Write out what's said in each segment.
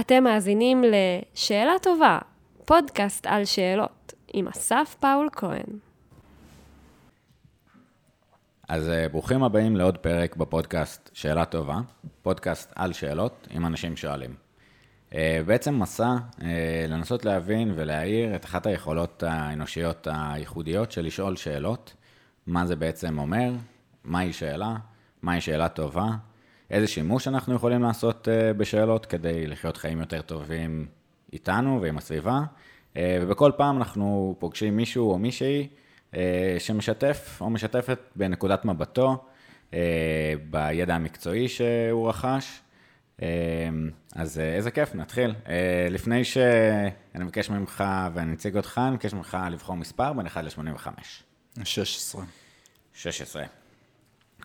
אתם מאזינים ל"שאלה טובה", פודקאסט על שאלות, עם אסף פאול כהן. אז אה, ברוכים הבאים לעוד פרק בפודקאסט שאלה טובה, פודקאסט על שאלות עם אנשים שואלים. אה, בעצם מסע אה, לנסות להבין ולהעיר את אחת היכולות האנושיות הייחודיות של לשאול שאלות, מה זה בעצם אומר, מהי שאלה, מהי שאלה טובה, איזה שימוש אנחנו יכולים לעשות בשאלות כדי לחיות חיים יותר טובים איתנו ועם הסביבה, ובכל פעם אנחנו פוגשים מישהו או מישהי שמשתף או משתפת בנקודת מבטו, בידע המקצועי שהוא רכש. אז איזה כיף, נתחיל. לפני שאני מבקש ממך ואני אציג אותך, אני מבקש ממך לבחור מספר בין 1 ל-85. 16. 16.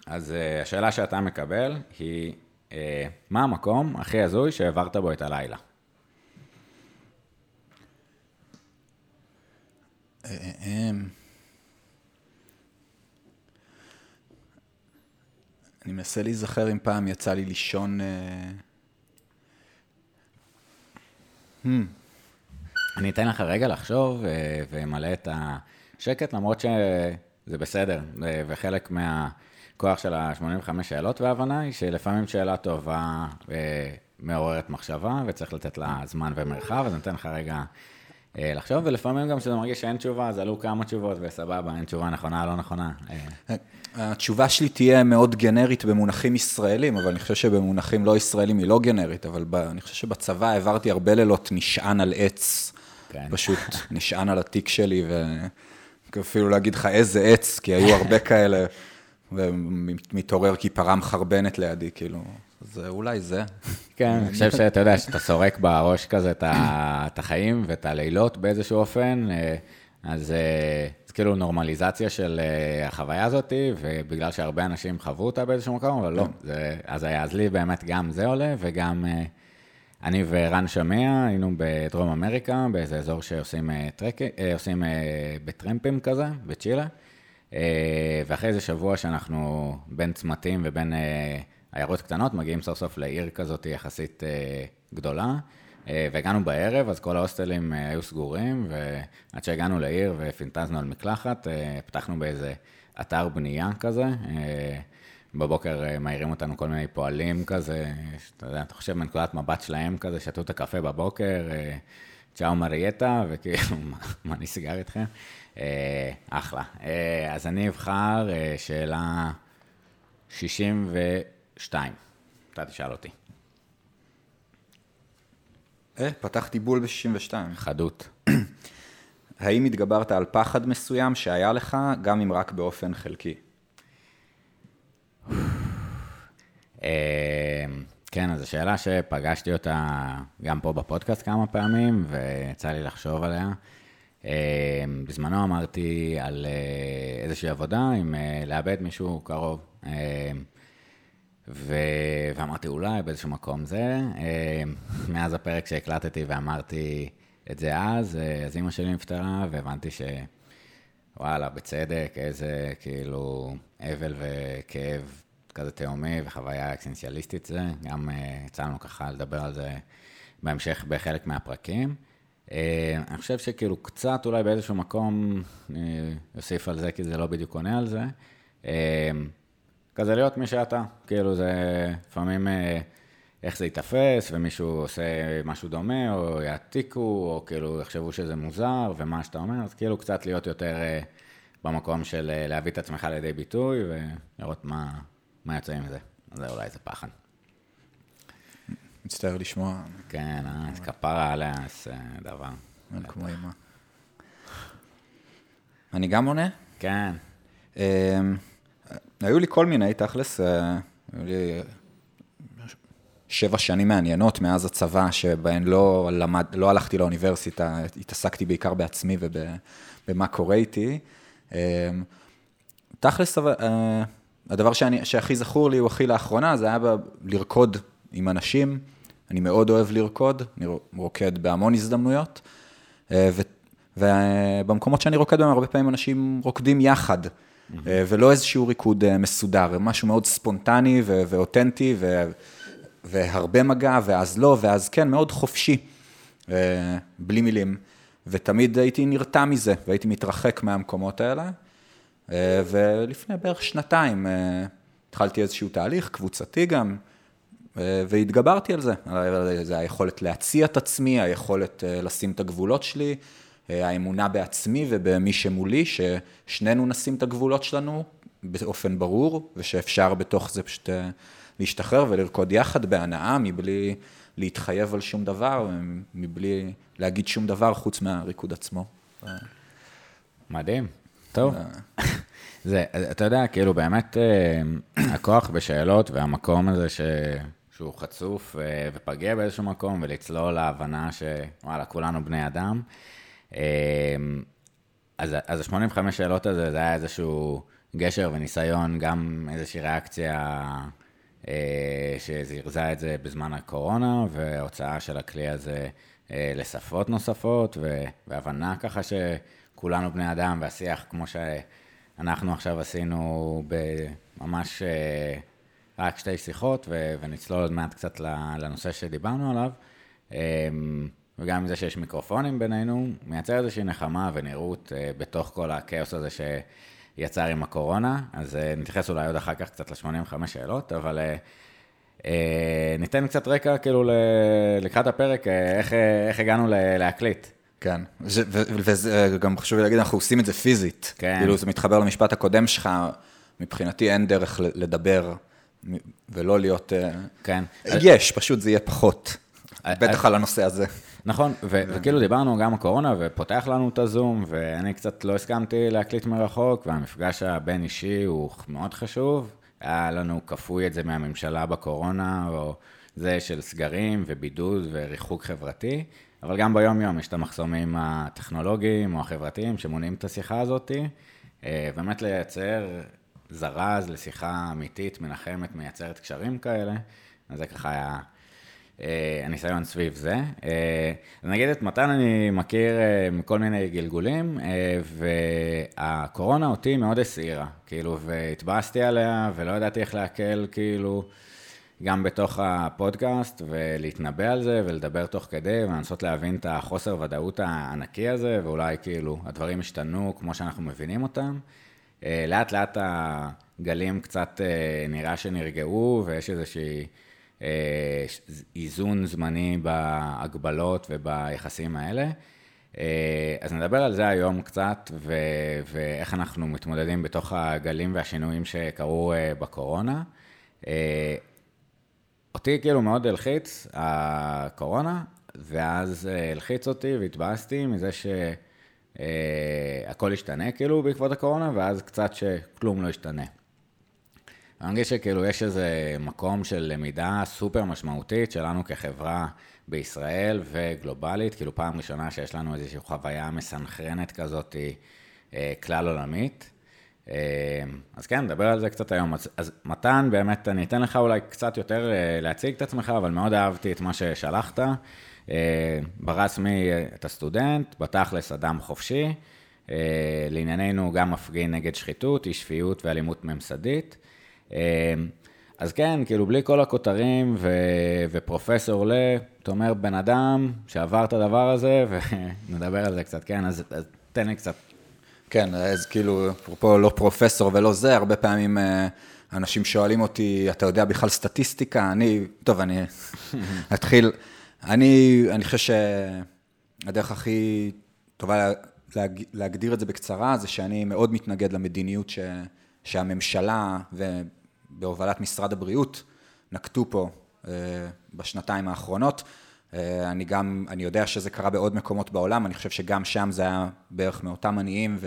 אז השאלה שאתה מקבל היא, מה המקום הכי הזוי שהעברת בו את הלילה? אני מנסה להיזכר אם פעם יצא לי לישון... Hmm. אני אתן לך רגע לחשוב ומלא את השקט, למרות שזה בסדר, וחלק מהכוח של ה-85 שאלות וההבנה היא שלפעמים שאלה טובה מעוררת מחשבה, וצריך לתת לה זמן ומרחב, אז אני אתן לך רגע לחשוב, ולפעמים גם כשאתה מרגיש שאין תשובה, אז עלו כמה תשובות, וסבבה, אין תשובה נכונה, לא נכונה. התשובה שלי תהיה מאוד גנרית במונחים ישראלים, אבל אני חושב שבמונחים לא ישראלים היא לא גנרית, אבל אני חושב שבצבא העברתי הרבה לילות נשען על עץ, כן. פשוט נשען על התיק שלי, ואפילו להגיד לך איזה עץ, כי היו הרבה כאלה, ומתעורר כי פרה מחרבנת לידי, כאילו, זה אולי זה. כן, אני חושב שאתה יודע, שאתה סורק בראש כזה את החיים ואת הלילות באיזשהו אופן, אז זה כאילו נורמליזציה של החוויה הזאת, ובגלל שהרבה אנשים חוו אותה באיזשהו מקום, אבל לא, זה, אז היה, אז לי באמת גם זה עולה, וגם אני ורן שמע היינו בדרום אמריקה, באיזה אזור שעושים טרק, עושים בטרמפים כזה, בצ'ילה, ואחרי איזה שבוע שאנחנו בין צמתים ובין עיירות קטנות, מגיעים סוף סוף לעיר כזאת יחסית גדולה. והגענו בערב, אז כל ההוסטלים היו סגורים, ועד שהגענו לעיר ופינטזנו על מקלחת, פתחנו באיזה אתר בנייה כזה. בבוקר מעירים אותנו כל מיני פועלים כזה, אתה יודע, אתה חושב מנקודת מבט שלהם כזה, שתו את הקפה בבוקר, צ'או מרייטה, וכאילו, מה נסגר איתכם? אחלה. אז אני אבחר שאלה 62. אתה תשאל אותי. אה, פתחתי בול ב-62. חדות. האם התגברת על פחד מסוים שהיה לך, גם אם רק באופן חלקי? כן, אז זו שאלה שפגשתי אותה גם פה בפודקאסט כמה פעמים, ויצא לי לחשוב עליה. בזמנו אמרתי על איזושהי עבודה עם לאבד מישהו קרוב. ו... ואמרתי, אולי באיזשהו מקום זה. מאז הפרק שהקלטתי ואמרתי את זה אז, אז אימא שלי נפטרה, והבנתי שוואלה, בצדק, איזה כאילו אבל וכאב כזה תהומי וחוויה אקסנציאליסטית זה. גם יצא לנו ככה לדבר על זה בהמשך בחלק מהפרקים. אני חושב שכאילו קצת אולי באיזשהו מקום, אוסיף על זה כי זה לא בדיוק עונה על זה. כזה להיות מי שאתה, כאילו זה לפעמים איך זה ייתפס, ומישהו עושה משהו דומה, או יעתיקו, או כאילו יחשבו שזה מוזר, ומה שאתה אומר, אז כאילו קצת להיות יותר במקום של להביא את עצמך לידי ביטוי, ולראות מה, מה יוצא עם זה. זה אולי זה פחד. מצטער לשמוע. כן, אז כפרה עליה, זה דבר. כמו אימא. אני גם עונה? כן. היו לי כל מיני, תכלס, היו לי שבע שנים מעניינות מאז הצבא, שבהן לא, למד, לא הלכתי לאוניברסיטה, התעסקתי בעיקר בעצמי ובמה קורה איתי. תכלס, הדבר שאני, שהכי זכור לי הוא הכי לאחרונה, זה היה לרקוד עם אנשים. אני מאוד אוהב לרקוד, אני רוקד בהמון הזדמנויות, ובמקומות שאני רוקד בהם, הרבה פעמים אנשים רוקדים יחד. ולא איזשהו ריקוד מסודר, משהו מאוד ספונטני ואותנטי, והרבה מגע, ואז לא, ואז כן, מאוד חופשי, אה, בלי מילים. ותמיד הייתי נרתע מזה, והייתי מתרחק מהמקומות האלה. אה, ולפני בערך שנתיים התחלתי איזשהו תהליך, קבוצתי גם, והתגברתי על זה. זה היכולת להציע את עצמי, היכולת לשים את הגבולות שלי, האמונה בעצמי ובמי שמולי, ששנינו נשים את הגבולות שלנו באופן ברור, ושאפשר בתוך זה פשוט אה, להשתחרר ולרקוד יחד בהנאה, מבלי להתחייב על שום דבר, מבלי להגיד שום דבר חוץ מהריקוד עצמו. מדהים, טוב. אה. זה, אתה יודע, כאילו באמת אה, הכוח בשאלות והמקום הזה ש... שהוא חצוף ופגיע באיזשהו מקום, ולצלול להבנה שוואלה, כולנו בני אדם. אז, אז ה-85 שאלות הזה, זה היה איזשהו גשר וניסיון, גם איזושהי ריאקציה אה, שזירזה את זה בזמן הקורונה, והוצאה של הכלי הזה אה, לשפות נוספות, והבנה ככה שכולנו בני אדם, והשיח כמו שאנחנו עכשיו עשינו בממש אה, רק שתי שיחות, ונצלול עוד מעט קצת לנושא שדיברנו עליו. וגם עם זה שיש מיקרופונים בינינו, מייצר איזושהי נחמה ונראות בתוך כל הכאוס הזה ש... יצר עם הקורונה, אז uh, נתייחס אולי עוד אחר כך קצת ל-85 שאלות, אבל uh, ניתן קצת רקע כאילו לקראת הפרק, איך, איך הגענו להקליט. כן, וזה גם חשוב לי להגיד, אנחנו עושים את זה פיזית. כן. כאילו זה מתחבר למשפט הקודם שלך, מבחינתי אין דרך לדבר ולא להיות... כן. יש, פשוט זה יהיה פחות. בטח על הנושא הזה. נכון, וכאילו דיברנו גם הקורונה, ופותח לנו את הזום, ואני קצת לא הסכמתי להקליט מרחוק, והמפגש הבין-אישי הוא מאוד חשוב. היה לנו כפוי את זה מהממשלה בקורונה, או זה של סגרים ובידוד וריחוק חברתי, אבל גם ביום-יום יש את המחסומים הטכנולוגיים או החברתיים שמונעים את השיחה הזאת. אה, באמת לייצר זרז לשיחה אמיתית, מנחמת, מייצרת קשרים כאלה, אז זה ככה היה אה, הניסיון סביב זה. אה, אז נגיד את מתן אני מכיר אה, מכל מיני גלגולים, והקורונה אותי מאוד הסעירה, כאילו, והתבאסתי עליה ולא ידעתי איך להקל, כאילו, גם בתוך הפודקאסט, ולהתנבא על זה, ולדבר תוך כדי, ולנסות להבין את החוסר ודאות הענקי הזה, ואולי כאילו הדברים השתנו כמו שאנחנו מבינים אותם. לאט לאט הגלים קצת נראה שנרגעו, ויש איזושהי... אה, איזון זמני בהגבלות וביחסים האלה. אה, אז נדבר על זה היום קצת, ו- ואיך אנחנו מתמודדים בתוך הגלים והשינויים שקרו אה, בקורונה. אותי כאילו מאוד הלחיץ הקורונה, ואז הלחיץ אותי והתבאסתי מזה שהכל השתנה כאילו בעקבות הקורונה, ואז קצת שכלום לא השתנה. אני מרגיש שכאילו יש איזה מקום של למידה סופר משמעותית שלנו כחברה בישראל וגלובלית, כאילו פעם ראשונה שיש לנו איזושהי חוויה מסנכרנת כזאת אה, כלל עולמית. אה, אז כן, נדבר על זה קצת היום. אז, אז מתן, באמת, אני אתן לך אולי קצת יותר אה, להציג את עצמך, אבל מאוד אהבתי את מה ששלחת. ברסמי אתה סטודנט, בתכלס אדם חופשי. לענייננו גם מפגין נגד שחיתות, אי שפיות ואלימות ממסדית. אמ, אז כן, כאילו, בלי כל הכותרים ו... ופרופסור ל... אתה אומר, בן אדם שעבר את הדבר הזה, ונדבר על זה קצת, כן? אז, אז תן לי קצת. כן, אז כאילו, אפרופו לא פרופסור ולא זה, הרבה פעמים אה, אנשים שואלים אותי, אתה יודע בכלל סטטיסטיקה? אני, טוב, אני אתחיל. אני, אני חושב שהדרך הכי טובה להג, להגדיר את זה בקצרה, זה שאני מאוד מתנגד למדיניות ש... שהממשלה ובהובלת משרד הבריאות נקטו פה אה, בשנתיים האחרונות. אה, אני גם, אני יודע שזה קרה בעוד מקומות בעולם, אני חושב שגם שם זה היה בערך מאותם עניים,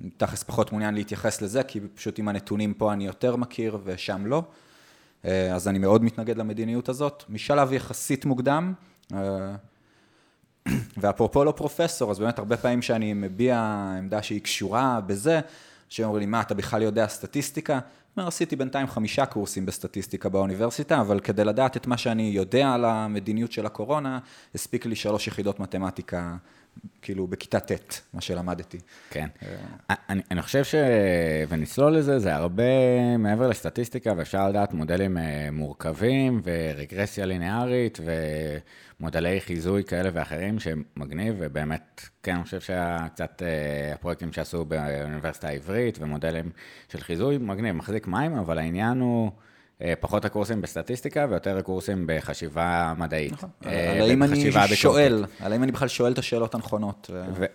ותכלס פחות מעוניין להתייחס לזה, כי פשוט עם הנתונים פה אני יותר מכיר ושם לא. אה, אז אני מאוד מתנגד למדיניות הזאת. משלב יחסית מוקדם, ואפרופו לא פרופסור, אז באמת הרבה פעמים שאני מביע עמדה שהיא קשורה בזה, שאומרים לי, מה, אתה בכלל יודע סטטיסטיקה? אומר, עשיתי בינתיים חמישה קורסים בסטטיסטיקה באוניברסיטה, אבל כדי לדעת את מה שאני יודע על המדיניות של הקורונה, הספיק לי שלוש יחידות מתמטיקה כאילו בכיתה ט', מה שלמדתי. כן. אני, אני חושב ש... ונצלול לזה, זה הרבה מעבר לסטטיסטיקה, ואפשר לדעת מודלים אה, מורכבים, ורגרסיה ליניארית, ומודלי חיזוי כאלה ואחרים, שהם מגניב, ובאמת, כן, אני חושב שקצת אה, הפרויקטים שעשו באוניברסיטה העברית, ומודלים של חיזוי, מגניב, מחזיק מים, אבל העניין הוא... אה, פחות הקורסים בסטטיסטיקה ויותר הקורסים בחשיבה מדעית. נכון. אה, על האם אני שואל, על האם אני בכלל שואל את השאלות הנכונות.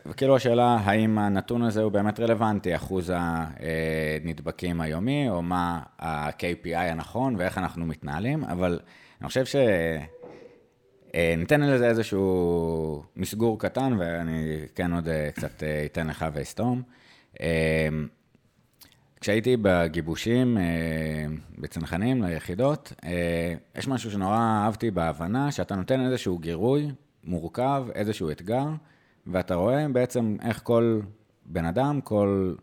וכאילו השאלה, האם הנתון הזה הוא באמת רלוונטי, אחוז הנדבקים היומי, או מה ה-KPI הנכון ואיך אנחנו מתנהלים, אבל אני חושב ש... אה, ניתן לזה איזשהו מסגור קטן, ואני כן עוד קצת אתן לך ואסתום. כשהייתי בגיבושים אה, בצנחנים ליחידות, אה, יש משהו שנורא אהבתי בהבנה, שאתה נותן איזשהו גירוי מורכב, איזשהו אתגר, ואתה רואה בעצם איך כל בן אדם, כל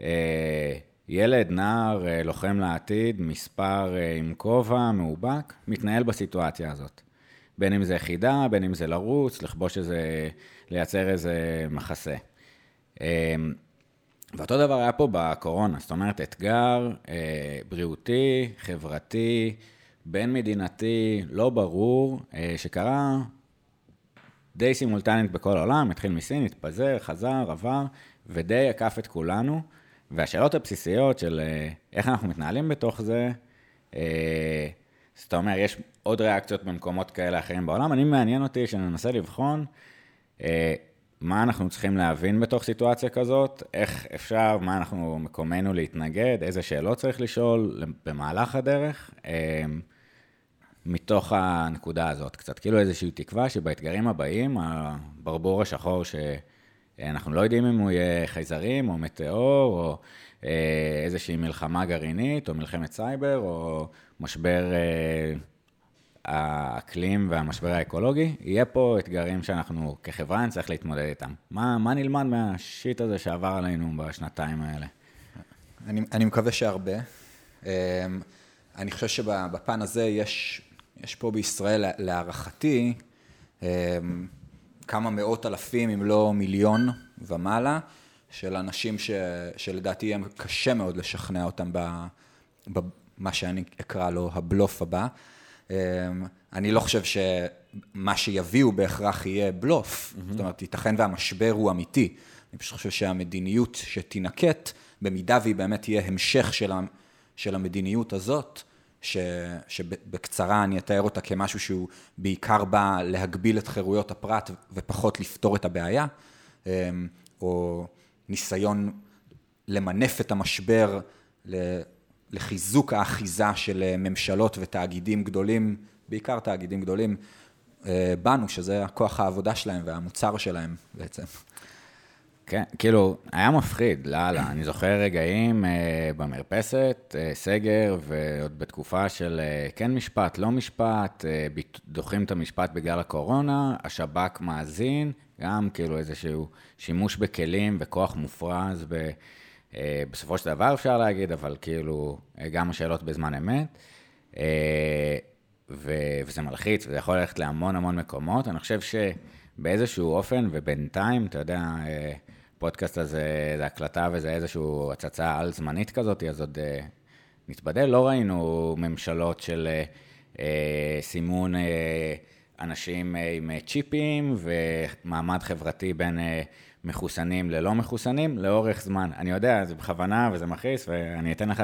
אה, ילד, נער, לוחם לעתיד, מספר עם כובע, מאובק, מתנהל בסיטואציה הזאת. בין אם זה יחידה, בין אם זה לרוץ, לכבוש איזה, לייצר איזה מחסה. ואותו דבר היה פה בקורונה, זאת אומרת, אתגר אה, בריאותי, חברתי, בין-מדינתי, לא ברור, אה, שקרה די סימולטנית בכל העולם, התחיל מסין, התפזר, חזר, עבר, ודי עקף את כולנו. והשאלות הבסיסיות של אה, איך אנחנו מתנהלים בתוך זה, אה, זאת אומרת, יש עוד ריאקציות במקומות כאלה אחרים בעולם, אני מעניין אותי שננסה לבחון אה, מה אנחנו צריכים להבין בתוך סיטואציה כזאת, איך אפשר, מה אנחנו, מקומנו להתנגד, איזה שאלות צריך לשאול במהלך הדרך, אמ, מתוך הנקודה הזאת. קצת. כאילו איזושהי תקווה שבאתגרים הבאים, הברבור השחור שאנחנו לא יודעים אם הוא יהיה חייזרים או מטאור, או אה, איזושהי מלחמה גרעינית, או מלחמת סייבר, או משבר אה, האקלים והמשבר האקולוגי, יהיה פה אתגרים שאנחנו כחברה נצטרך להתמודד איתם. מה, מה נלמד מהשיט הזה שעבר עלינו בשנתיים האלה? אני, אני מקווה שהרבה. אמ, אני חושב שבפן הזה יש, יש פה בישראל, להערכתי, אמ, כמה מאות אלפים, אם לא מיליון ומעלה, של אנשים ש, שלדעתי יהיה קשה מאוד לשכנע אותם במה שאני אקרא לו הבלוף הבא. אמ, אני לא חושב שמה שיביאו בהכרח יהיה בלוף, mm-hmm. זאת אומרת, ייתכן והמשבר הוא אמיתי. אני פשוט חושב שהמדיניות שתינקט, במידה והיא באמת תהיה המשך של, ה, של המדיניות הזאת, ש, שבקצרה אני אתאר אותה כמשהו שהוא בעיקר בא להגביל את חירויות הפרט ופחות לפתור את הבעיה, אמ, או ניסיון למנף את המשבר לחיזוק האחיזה של אה, ממשלות ותאגידים גדולים, בעיקר תאגידים גדולים, אה, בנו, שזה הכוח העבודה שלהם והמוצר שלהם בעצם. כן, כאילו, היה מפחיד, לאללה. אני זוכר רגעים אה, במרפסת, אה, סגר, ועוד בתקופה של אה, כן משפט, לא משפט, אה, דוחים את המשפט בגלל הקורונה, השב"כ מאזין, גם כאילו איזשהו שימוש בכלים וכוח מופרז ב... אה, בסופו של דבר אפשר להגיד, אבל כאילו, אה, גם השאלות בזמן אמת. אה, ו- וזה מלחיץ, וזה יכול ללכת להמון המון מקומות. אני חושב שבאיזשהו אופן, ובינתיים, אתה יודע, פודקאסט הזה, זה הקלטה וזה איזושהי הצצה על-זמנית כזאת, אז עוד נתבדל. לא ראינו ממשלות של סימון אנשים עם צ'יפים ומעמד חברתי בין... מחוסנים ללא מחוסנים לאורך זמן. אני יודע, זה בכוונה וזה מכעיס, ואני אתן לך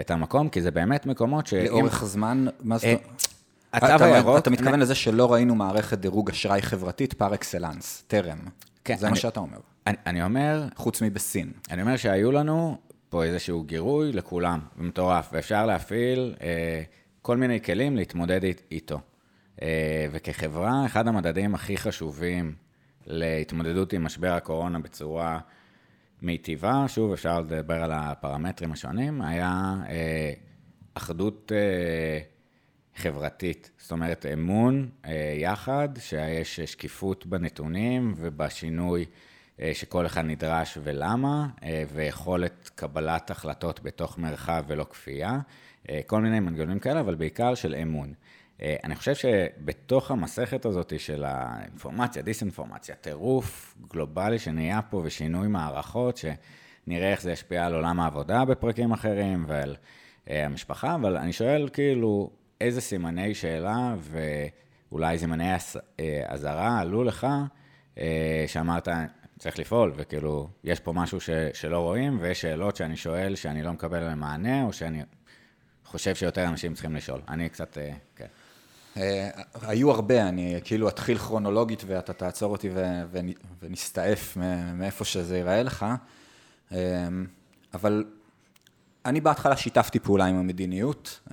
את המקום, כי זה באמת מקומות ש... לאורך זמן, מה זאת אומרת? התו הירוק... אתה מתכוון לזה שלא ראינו מערכת דירוג אשראי חברתית פר אקסלנס, טרם. כן. זה מה שאתה אומר. אני אומר... חוץ מבסין. אני אומר שהיו לנו פה איזשהו גירוי לכולם, מטורף, ואפשר להפעיל אה, כל מיני כלים להתמודד איתו. אה, וכחברה, אחד המדדים הכי חשובים להתמודדות עם משבר הקורונה בצורה מיטיבה, שוב, אפשר לדבר על הפרמטרים השונים, היה אה, אחדות אה, חברתית, זאת אומרת, אמון אה, יחד, שיש שקיפות בנתונים ובשינוי אה, שכל אחד נדרש ולמה, אה, ויכולת קבלת החלטות בתוך מרחב ולא כפייה, אה, כל מיני מנגנונים כאלה, אבל בעיקר של אמון. אני חושב שבתוך המסכת הזאת של האינפורמציה, דיסאינפורמציה, טירוף גלובלי שנהיה פה ושינוי מערכות, שנראה איך זה ישפיע על עולם העבודה בפרקים אחרים ועל המשפחה, אבל אני שואל כאילו, איזה סימני שאלה ואולי סימני אזהרה עלו לך, שאמרת, צריך לפעול, וכאילו, יש פה משהו ש, שלא רואים, ויש שאלות שאני שואל שאני לא מקבל עליהן מענה, או שאני חושב שיותר אנשים צריכים לשאול. אני קצת, אה, כן. Uh, היו הרבה, אני כאילו אתחיל כרונולוגית ואתה תעצור אותי ונסתעף מאיפה שזה ייראה לך, uh, אבל אני בהתחלה שיתפתי פעולה עם המדיניות, uh,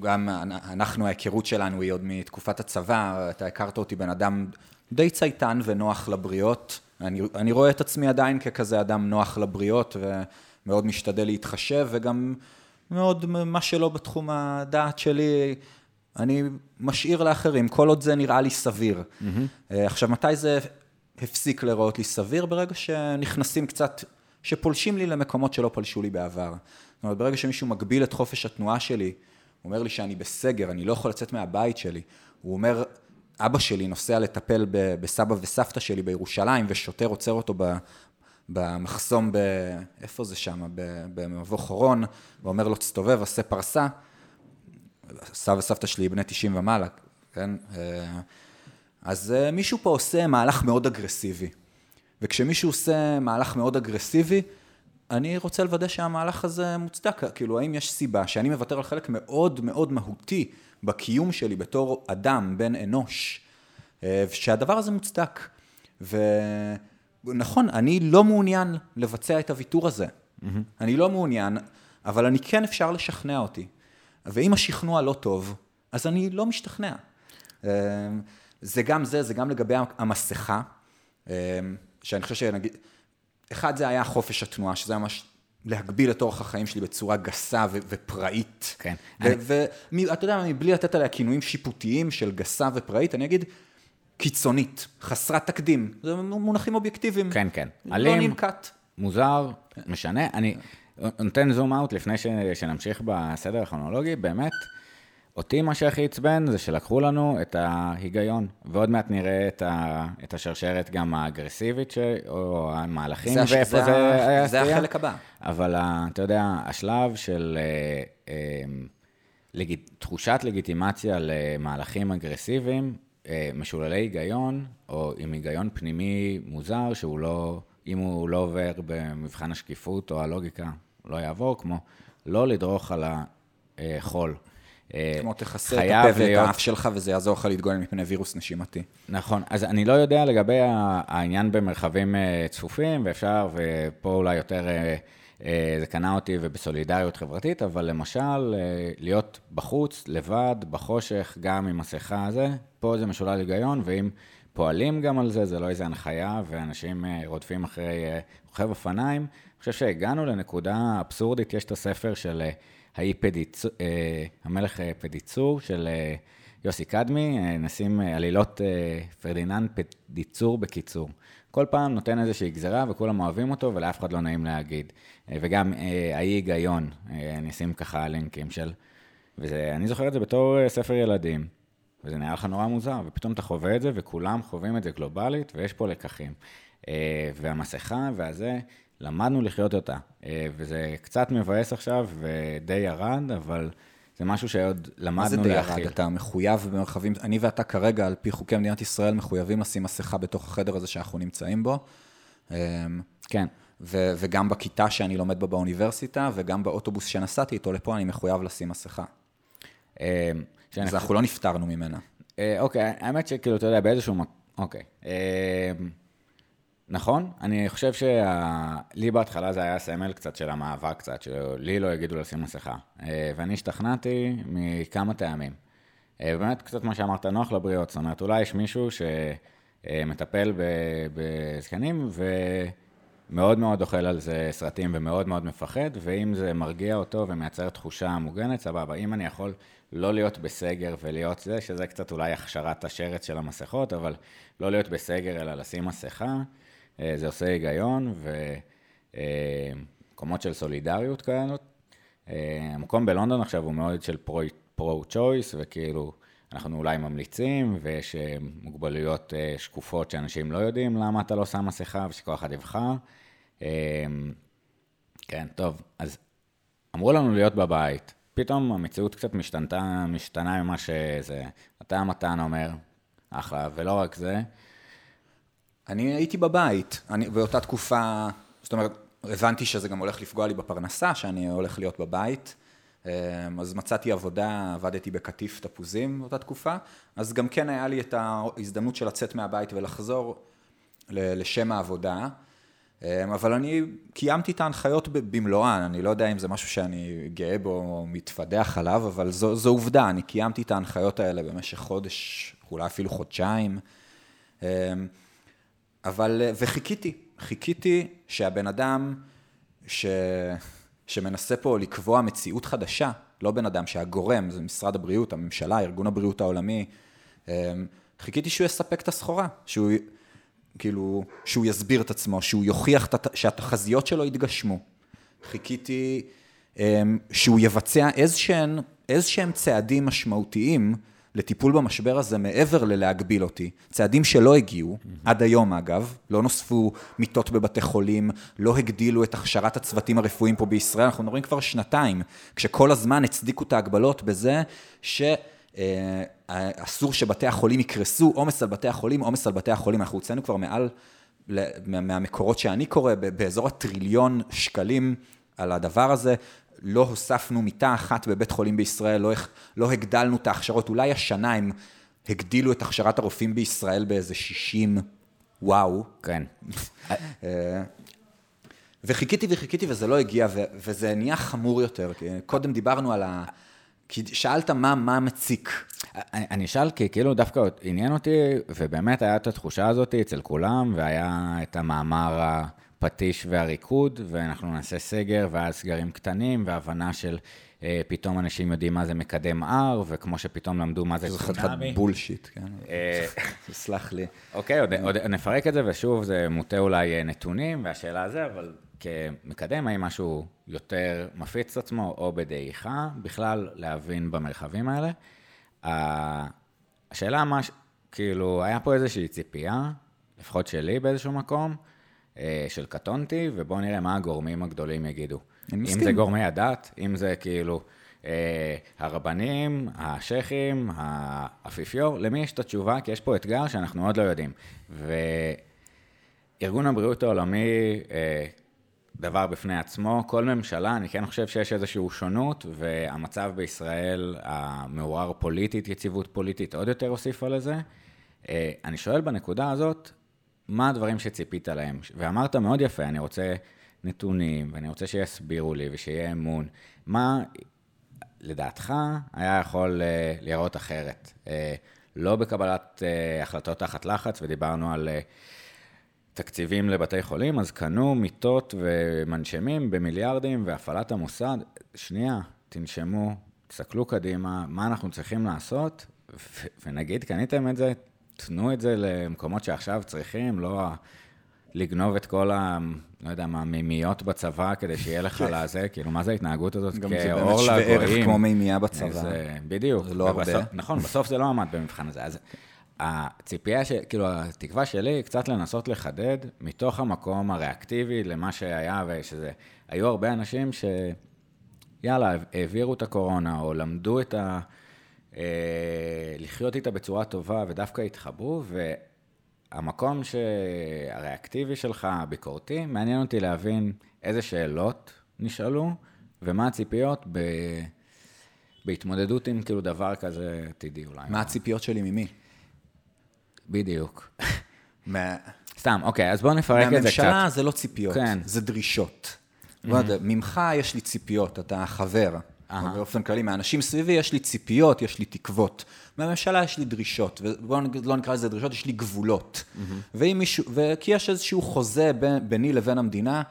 גם אנחנו, ההיכרות שלנו היא עוד מתקופת הצבא, אתה הכרת אותי בן אדם די צייתן ונוח לבריות. אני, אני רואה את עצמי עדיין ככזה אדם נוח לבריות ומאוד משתדל להתחשב וגם מאוד מה שלא בתחום הדעת שלי, אני משאיר לאחרים, כל עוד זה נראה לי סביר. Mm-hmm. עכשיו, מתי זה הפסיק לראות לי סביר? ברגע שנכנסים קצת, שפולשים לי למקומות שלא פלשו לי בעבר. זאת אומרת, ברגע שמישהו מגביל את חופש התנועה שלי, הוא אומר לי שאני בסגר, אני לא יכול לצאת מהבית שלי. הוא אומר, אבא שלי נוסע לטפל בסבא וסבתא שלי בירושלים, ושוטר עוצר אותו במחסום, ב... איפה זה שם? במבוא חורון, ואומר לו, תסתובב, עשה פרסה. סבא וסבתא שלי בני 90 ומעלה, כן? אה, אז אה, מישהו פה עושה מהלך מאוד אגרסיבי. וכשמישהו עושה מהלך מאוד אגרסיבי, אני רוצה לוודא שהמהלך הזה מוצדק, כאילו האם יש סיבה שאני מוותר על חלק מאוד מאוד מהותי בקיום שלי בתור אדם, בן אנוש, אה, שהדבר הזה מוצדק. ונכון, אני לא מעוניין לבצע את הוויתור הזה. Mm-hmm. אני לא מעוניין, אבל אני כן אפשר לשכנע אותי. ואם השכנוע לא טוב, אז אני לא משתכנע. אה, זה גם זה, זה גם לגבי המסכה, אה, שאני חושב שנגיד, אחד זה היה חופש התנועה, שזה ממש להגביל את אורח החיים שלי בצורה גסה ו- ופראית. כן. ואתה יודע, מבלי לתת עליה כינויים שיפוטיים של גסה ופראית, אני אגיד קיצונית, חסרת תקדים. זה מונחים אובייקטיביים. כן, כן. לא אלים, נמקט. מוזר, משנה. אני נותן זום אאוט לפני ש- שנמשיך בסדר הכרונולוגי, באמת. אותי מה שהכי עצבן זה שלקחו לנו את ההיגיון, ועוד מעט נראה את, ה, את השרשרת גם האגרסיבית, ש, או המהלכים, זה ואיפה זה, זה היה. זה החלק הבא. אבל אתה יודע, השלב של אה, אה, לג, תחושת לגיטימציה למהלכים אגרסיביים, אה, משוללי היגיון, או עם היגיון פנימי מוזר, שהוא לא, אם הוא לא עובר במבחן השקיפות או הלוגיקה, לא יעבור, כמו לא לדרוך על החול. אה, כמו תכסה את הפה ואת האף שלך, וזה יעזור לך להתגונן מפני וירוס נשימתי. נכון, אז אני לא יודע לגבי העניין במרחבים אה, צפופים, ואפשר, ופה אולי יותר אה, זה קנה אותי ובסולידריות חברתית, אבל למשל, להיות בחוץ, לבד, בחושך, גם עם מסכה הזה, פה זה משולל היגיון, ואם פועלים גם על זה, זה לא איזה הנחיה, ואנשים רודפים אחרי רוכב אופניים. חושב שהגענו לנקודה אבסורדית, יש את הספר של... האי פדיצור, אה, המלך אה, פדיצור של אה, יוסי קדמי, נשים עלילות פרדיננד פדיצור בקיצור. כל פעם נותן איזושהי גזרה וכולם אוהבים אותו ולאף אחד לא נעים להגיד. וגם האי היגיון, נשים ככה לינקים של... ואני זוכר את זה בתור ספר ילדים, וזה נראה לך נורא מוזר, ופתאום אתה חווה את זה וכולם חווים את זה גלובלית ויש פה לקחים. והמסכה והזה, למדנו לחיות אותה, אה, וזה קצת מבאס עכשיו ודי ירד, אבל זה משהו שעוד למדנו להכיל. מה זה די ירד? אתה מחויב במרחבים, אני ואתה כרגע, על פי חוקי מדינת ישראל, מחויבים לשים מסכה בתוך החדר הזה שאנחנו נמצאים בו. אמ, כן. ו- וגם בכיתה שאני לומד בה באוניברסיטה, וגם באוטובוס שנסעתי איתו לפה, אני מחויב לשים מסכה. אמ, אז אנחנו לא נפטרנו ממנה. אה, אוקיי, האמת שכאילו, אתה יודע, באיזשהו... אוקיי. נכון, אני חושב שלי בהתחלה זה היה סמל קצת של המאבק קצת, שלי לא יגידו לשים מסכה. אה, ואני השתכנעתי מכמה טעמים. אה, באמת, קצת מה שאמרת, נוח לבריות. זאת אומרת, אולי יש מישהו שמטפל בזקנים ומאוד מאוד אוכל על זה סרטים ומאוד מאוד מפחד, ואם זה מרגיע אותו ומייצר תחושה מוגנת, סבבה. אם אני יכול לא להיות בסגר ולהיות זה, שזה קצת אולי הכשרת השרץ של המסכות, אבל לא להיות בסגר אלא לשים מסכה. אה, זה עושה היגיון, ומקומות של סולידריות כאלה. אה, המקום בלונדון עכשיו הוא מאוד של פרו-צ'וייס, וכאילו, אנחנו אולי ממליצים, ויש מוגבלויות שקופות שאנשים לא יודעים למה אתה לא שם מסכה, ושכל אחד יבחר. כן, טוב, אז אמרו לנו להיות בבית. פתאום המציאות קצת משתנתה, משתנה ממה שזה. אתה המתן אומר, אחלה, ולא רק זה. אני הייתי בבית, אני, באותה תקופה, זאת אומרת, הבנתי שזה גם הולך לפגוע לי בפרנסה, שאני הולך להיות בבית. אמ, אז מצאתי עבודה, עבדתי בקטיף תפוזים באותה תקופה, אז גם כן היה לי את ההזדמנות של לצאת מהבית ולחזור לשם העבודה. אמ, אבל אני קיימתי את ההנחיות במלואן, אני לא יודע אם זה משהו שאני גאה בו או מתפדח עליו, אבל זו, זו עובדה, אני קיימתי את ההנחיות האלה במשך חודש, אולי אפילו חודשיים. אבל, וחיכיתי, חיכיתי שהבן אדם ש, שמנסה פה לקבוע מציאות חדשה, לא בן אדם שהגורם, זה משרד הבריאות, הממשלה, ארגון הבריאות העולמי, אמ, חיכיתי שהוא יספק את הסחורה, שהוא... כאילו, שהוא יסביר את עצמו, שהוא יוכיח שהתחזיות שלו יתגשמו. חיכיתי אמ, שהוא יבצע איזשהם, איזשהם צעדים משמעותיים לטיפול במשבר הזה מעבר ללהגביל אותי. צעדים שלא הגיעו, mm-hmm. עד היום אגב, לא נוספו מיטות בבתי חולים, לא הגדילו את הכשרת הצוותים הרפואיים פה בישראל, אנחנו מדברים כבר שנתיים, כשכל הזמן הצדיקו את ההגבלות בזה ש... אה, אסור שבתי החולים יקרסו, עומס על בתי החולים, עומס על בתי החולים. אנחנו הוצאנו כבר מעל, מהמקורות שאני קורא, באזור הטריליון שקלים על הדבר הזה. לא הוספנו מיטה אחת בבית חולים בישראל, לא, לא הגדלנו את ההכשרות. אולי השנה הם הגדילו את הכשרת הרופאים בישראל באיזה 60, וואו. כן. אה, וחיכיתי וחיכיתי וזה לא הגיע, וזה נהיה חמור יותר. קודם דיברנו על ה... כי שאלת מה, מה מציק. אני, אני אשאל כי כאילו דווקא עניין אותי, ובאמת היה את התחושה הזאת אצל כולם, והיה את המאמר הפטיש והריקוד, ואנחנו נעשה סגר, ואז סגרים קטנים, והבנה של אה, פתאום אנשים יודעים מה זה מקדם R, וכמו שפתאום למדו מה זה צונאמי. זה חתיכת בולשיט, כן. אה, סלח לי. אוקיי, עוד, עוד נפרק את זה, ושוב, זה מוטה אולי אה, נתונים, והשאלה זה, אבל כמקדם, האם משהו יותר מפיץ את עצמו או בדעיכה, בכלל להבין במרחבים האלה. השאלה מה, כאילו, היה פה איזושהי ציפייה, לפחות שלי באיזשהו מקום, של קטונתי, ובואו נראה מה הגורמים הגדולים יגידו. אם מסכים. זה גורמי הדת, אם זה כאילו אה, הרבנים, השייחים, האפיפיור, למי יש את התשובה? כי יש פה אתגר שאנחנו עוד לא יודעים. וארגון הבריאות העולמי אה, דבר בפני עצמו. כל ממשלה, אני כן חושב שיש איזושהי שונות, והמצב בישראל, המעורר פוליטית, יציבות פוליטית, עוד יותר הוסיפה לזה. אה, אני שואל בנקודה הזאת, מה הדברים שציפית להם? ואמרת מאוד יפה, אני רוצה נתונים, ואני רוצה שיסבירו לי ושיהיה אמון. מה, לדעתך, היה יכול אה, להיראות אחרת? אה, לא בקבלת החלטות תחת לחץ, ודיברנו על... תקציבים לבתי חולים, אז קנו מיטות ומנשמים במיליארדים, והפעלת המוסד, שנייה, תנשמו, תסתכלו קדימה, מה אנחנו צריכים לעשות, ונגיד, קניתם את זה, תנו את זה למקומות שעכשיו צריכים, לא לגנוב את כל ה... לא יודע מה, מימיות בצבא כדי שיהיה לך כן. לזה, כאילו, מה זה ההתנהגות הזאת? גם זה באמת שווה ערך כמו מימייה בצבא. זה, בדיוק. זה לא הרבה. נכון, בסוף זה לא עמד במבחן הזה. אז הציפייה, ש... כאילו, התקווה שלי היא קצת לנסות לחדד מתוך המקום הריאקטיבי למה שהיה, ושזה... היו הרבה אנשים ש... יאללה, העבירו את הקורונה, או למדו את ה... אה, לחיות איתה בצורה טובה, ודווקא התחברו, והמקום. הריאקטיבי שלך, הביקורתי, מעניין אותי להבין איזה שאלות נשאלו, ומה הציפיות ב... בהתמודדות עם כאילו דבר כזה עתידי אולי. מה הציפיות שלי ממי? בדיוק. מה... סתם, אוקיי, אז בואו נפרק את זה קצת. מהממשלה זה לא ציפיות, כן. זה דרישות. Mm-hmm. ממך יש לי ציפיות, אתה חבר. Uh-huh. באופן כללי, מהאנשים סביבי יש לי ציפיות, יש לי תקוות. מהממשלה יש לי דרישות, ובואו לא נקרא לזה דרישות, יש לי גבולות. ואם מישהו, וכי יש איזשהו חוזה בין, ביני לבין המדינה,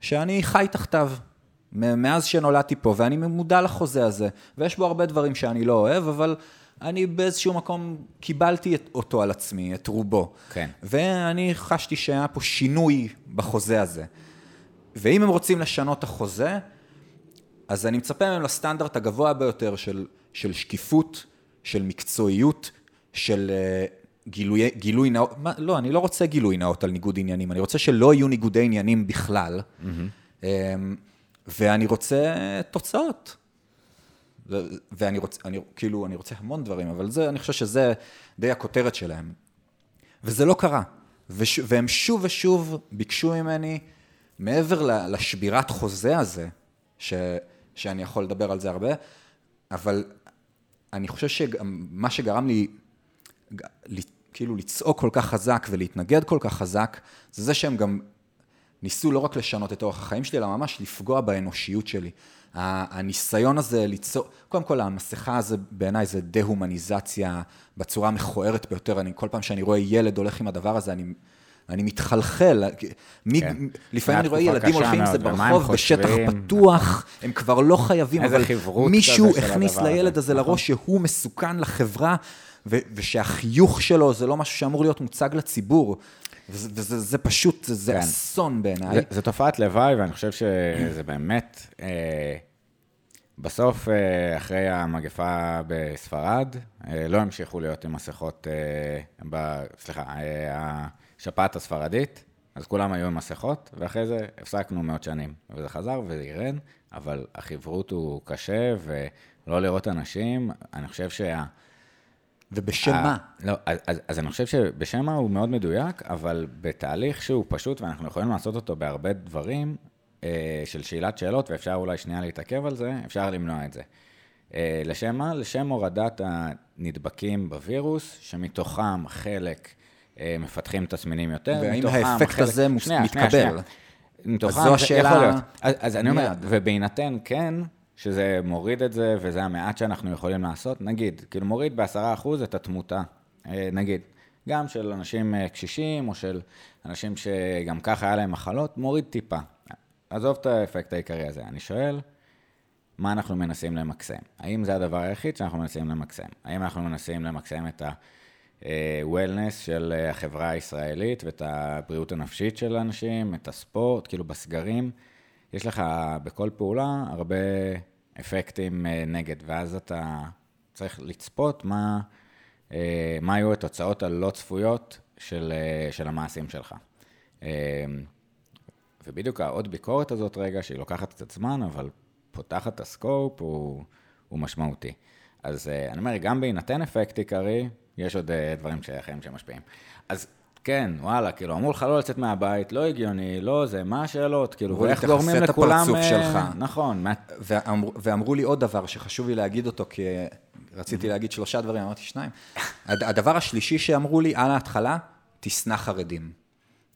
שאני חי תחתיו. מאז שנולדתי פה, ואני מודע לחוזה הזה, ויש בו הרבה דברים שאני לא אוהב, אבל אני באיזשהו מקום קיבלתי את, אותו על עצמי, את רובו. כן. ואני חשתי שהיה פה שינוי בחוזה הזה. ואם הם רוצים לשנות את החוזה, אז אני מצפה מהם לסטנדרט הגבוה ביותר של, של שקיפות, של מקצועיות, של uh, גילוי, גילוי נאות, מה, לא, אני לא רוצה גילוי נאות על ניגוד עניינים, אני רוצה שלא יהיו ניגודי עניינים בכלל, mm-hmm. um, ואני רוצה תוצאות. ואני רוצה, אני, כאילו, אני רוצה המון דברים, אבל זה, אני חושב שזה די הכותרת שלהם. וזה לא קרה. וש, והם שוב ושוב ביקשו ממני, מעבר לשבירת חוזה הזה, ש, שאני יכול לדבר על זה הרבה, אבל אני חושב שמה שגרם לי, כאילו לצעוק כל כך חזק ולהתנגד כל כך חזק, זה זה שהם גם ניסו לא רק לשנות את אורח החיים שלי, אלא ממש לפגוע באנושיות שלי. הניסיון הזה ליצור, קודם כל המסכה הזה בעיניי זה דה-הומניזציה בצורה המכוערת ביותר. אני, כל פעם שאני רואה ילד הולך עם הדבר הזה, אני, אני מתחלחל. מי, כן. לפעמים אני רואה ילדים הולכים עם זה ברחוב, בשטח פתוח, הם כבר לא חייבים, אבל מישהו הכניס לילד הזה נכון. לראש שהוא מסוכן לחברה, ושהחיוך שלו זה לא משהו שאמור להיות מוצג לציבור. וזה זה פשוט, זה כן. אסון בעיניי. זה, זה תופעת לוואי, ואני חושב שזה באמת, אה, בסוף, אה, אחרי המגפה בספרד, אה, לא המשיכו להיות עם מסכות, אה, ב, סליחה, השפעת הספרדית, אז כולם היו עם מסכות, ואחרי זה הפסקנו מאות שנים. וזה חזר וזה ירד, אבל החברות הוא קשה, ולא לראות אנשים, אני חושב שה... ובשם מה? לא, אז, אז אני חושב שבשם מה הוא מאוד מדויק, אבל בתהליך שהוא פשוט, ואנחנו יכולים לעשות אותו בהרבה דברים, אה, של שאלת שאלות, ואפשר אולי שנייה להתעכב על זה, אפשר למנוע את זה. אה, לשם מה? לשם הורדת הנדבקים בווירוס, שמתוכם חלק מפתחים תסמינים יותר, והאם האפקט חלק... הזה שנייה, מתקבל? שנייה, שנייה. מתוכם, אז זו השאלה... אז, אז אני אומר, ובהינתן כן, שזה מוריד את זה, וזה המעט שאנחנו יכולים לעשות. נגיד, כאילו מוריד בעשרה אחוז את התמותה, אה, נגיד, גם של אנשים אה, קשישים, או של אנשים שגם ככה היה להם מחלות, מוריד טיפה. עזוב את האפקט העיקרי הזה. אני שואל, מה אנחנו מנסים למקסם? האם זה הדבר היחיד שאנחנו מנסים למקסם? האם אנחנו מנסים למקסם את ה-wellness אה, של החברה הישראלית ואת הבריאות הנפשית של האנשים, את הספורט, כאילו בסגרים? יש לך בכל פעולה הרבה אפקטים אה, נגד, ואז אתה צריך לצפות מה, אה, מה היו התוצאות הלא צפויות של, אה, של המעשים שלך. ובדיוק העוד ביקורת הזאת רגע, שהיא לוקחת קצת זמן, אבל פותחת את הסקופ, הוא, הוא משמעותי. אז אני אומר, גם בהינתן אפקט עיקרי, יש עוד דברים אחרים שמשפיעים. אז כן, וואלה, כאילו, אמרו לך לא לצאת מהבית, לא הגיוני, לא זה, מה השאלות, כאילו, ואיך גורמים לכולם... תכסה את הפרצוף שלך. נכון. ואמר, ואמרו לי עוד דבר שחשוב לי להגיד אותו, כי רציתי להגיד שלושה דברים, אמרתי שניים. הדבר השלישי שאמרו לי על ההתחלה, תשנא חרדים.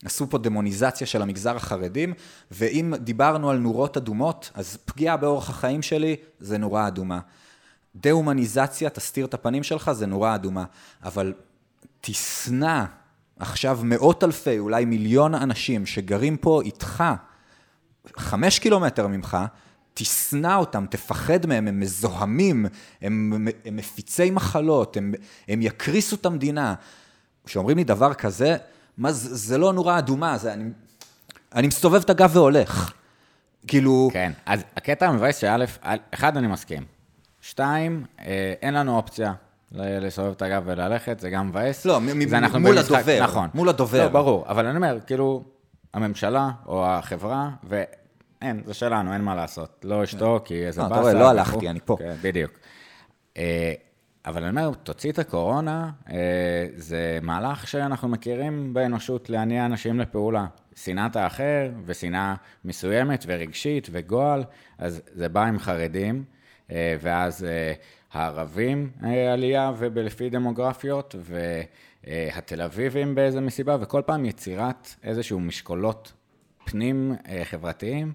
עשו פה דמוניזציה של המגזר החרדים, ואם דיברנו על נורות אדומות, אז פגיעה באורח החיים שלי זה נורה אדומה. דה-הומניזציה, תסתיר את הפנים שלך, זה נורה אדומה. אבל תשנא עכשיו מאות אלפי, אולי מיליון אנשים שגרים פה איתך, חמש קילומטר ממך, תשנא אותם, תפחד מהם, הם מזוהמים, הם, הם מפיצי מחלות, הם, הם יקריסו את המדינה. כשאומרים לי דבר כזה, מה זה, זה לא נורה אדומה, זה אני, אני מסתובב את הגב והולך. כאילו... כן, אז הקטע המבאס שא', אחד, אני מסכים. שתיים, אה, אין לנו אופציה לסובב את הגב וללכת, זה גם מבאס. לא, מול הדובר. נכון. מול הדובר. לא, ברור, אבל אני אומר, כאילו, הממשלה או החברה, ואין, זה שלנו, אין מה לעשות. לא אשתוק, כי איזה באסה. אתה רואה, לא הלכתי, אני פה. כן, בדיוק. אה, אבל אני אומר, תוציא את הקורונה, אה, זה מהלך שאנחנו מכירים באנושות להניע אנשים לפעולה. שנאת האחר, ושנאה מסוימת, ורגשית, וגועל, אז זה בא עם חרדים, אה, ואז הערבים אה, עלייה ולפי דמוגרפיות, והתל אביבים באיזה מסיבה, וכל פעם יצירת איזשהו משקולות פנים אה, חברתיים.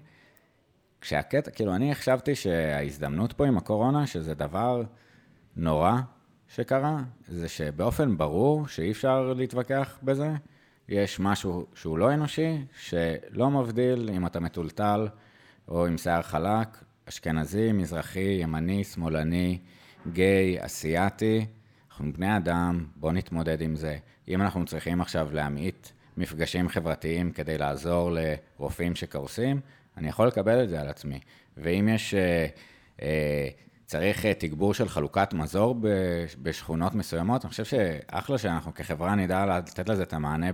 כשהקטע, כאילו, אני חשבתי שההזדמנות פה עם הקורונה, שזה דבר נורא שקרה, זה שבאופן ברור שאי אפשר להתווכח בזה. יש משהו שהוא לא אנושי, שלא מבדיל אם אתה מטולטל או עם שיער חלק, אשכנזי, מזרחי, ימני, שמאלני, גיי, אסיאתי, אנחנו בני אדם, בואו נתמודד עם זה. אם אנחנו צריכים עכשיו להמעיט מפגשים חברתיים כדי לעזור לרופאים שקורסים, אני יכול לקבל את זה על עצמי. ואם יש, אה, אה, צריך אה, תגבור של חלוקת מזור בשכונות מסוימות, אני חושב שאחלה שאנחנו כחברה נדע לתת לזה את המענה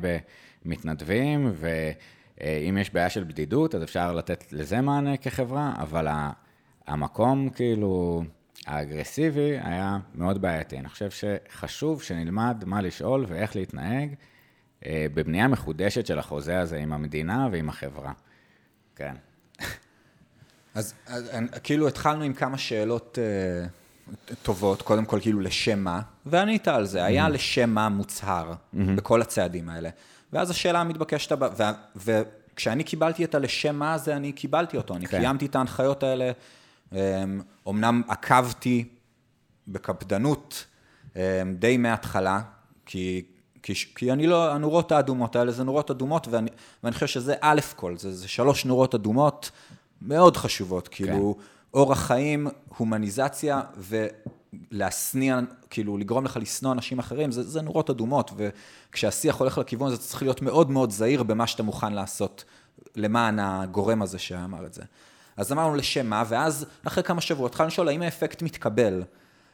במתנדבים, ואם יש בעיה של בדידות, אז אפשר לתת לזה מענה כחברה, אבל המקום, כאילו, האגרסיבי היה מאוד בעייתי. אני חושב שחשוב שנלמד מה לשאול ואיך להתנהג אה, בבנייה מחודשת של החוזה הזה עם המדינה ועם החברה. כן. אז, אז כאילו התחלנו עם כמה שאלות uh, טובות, קודם כל כאילו לשם מה, וענית על זה, היה mm-hmm. לשם מה מוצהר mm-hmm. בכל הצעדים האלה. ואז השאלה המתבקשת הבאה, וכשאני קיבלתי את הלשם מה הזה, אני קיבלתי אותו, אני כן. קיימתי את ההנחיות האלה אומנם עקבתי בקפדנות די מההתחלה, כי, כי, כי אני לא, הנורות האדומות האלה זה נורות אדומות, ואני, ואני חושב שזה א' כל, זה, זה שלוש נורות אדומות מאוד חשובות, כן. כאילו אורח חיים, הומניזציה ולהשניא, כאילו לגרום לך לשנוא אנשים אחרים, זה, זה נורות אדומות, וכשהשיח הולך לכיוון הזה, צריך להיות מאוד מאוד זהיר במה שאתה מוכן לעשות למען הגורם הזה שאמר את זה. אז אמרנו לשם מה, ואז אחרי כמה שבועות התחלנו לשאול האם האפקט מתקבל?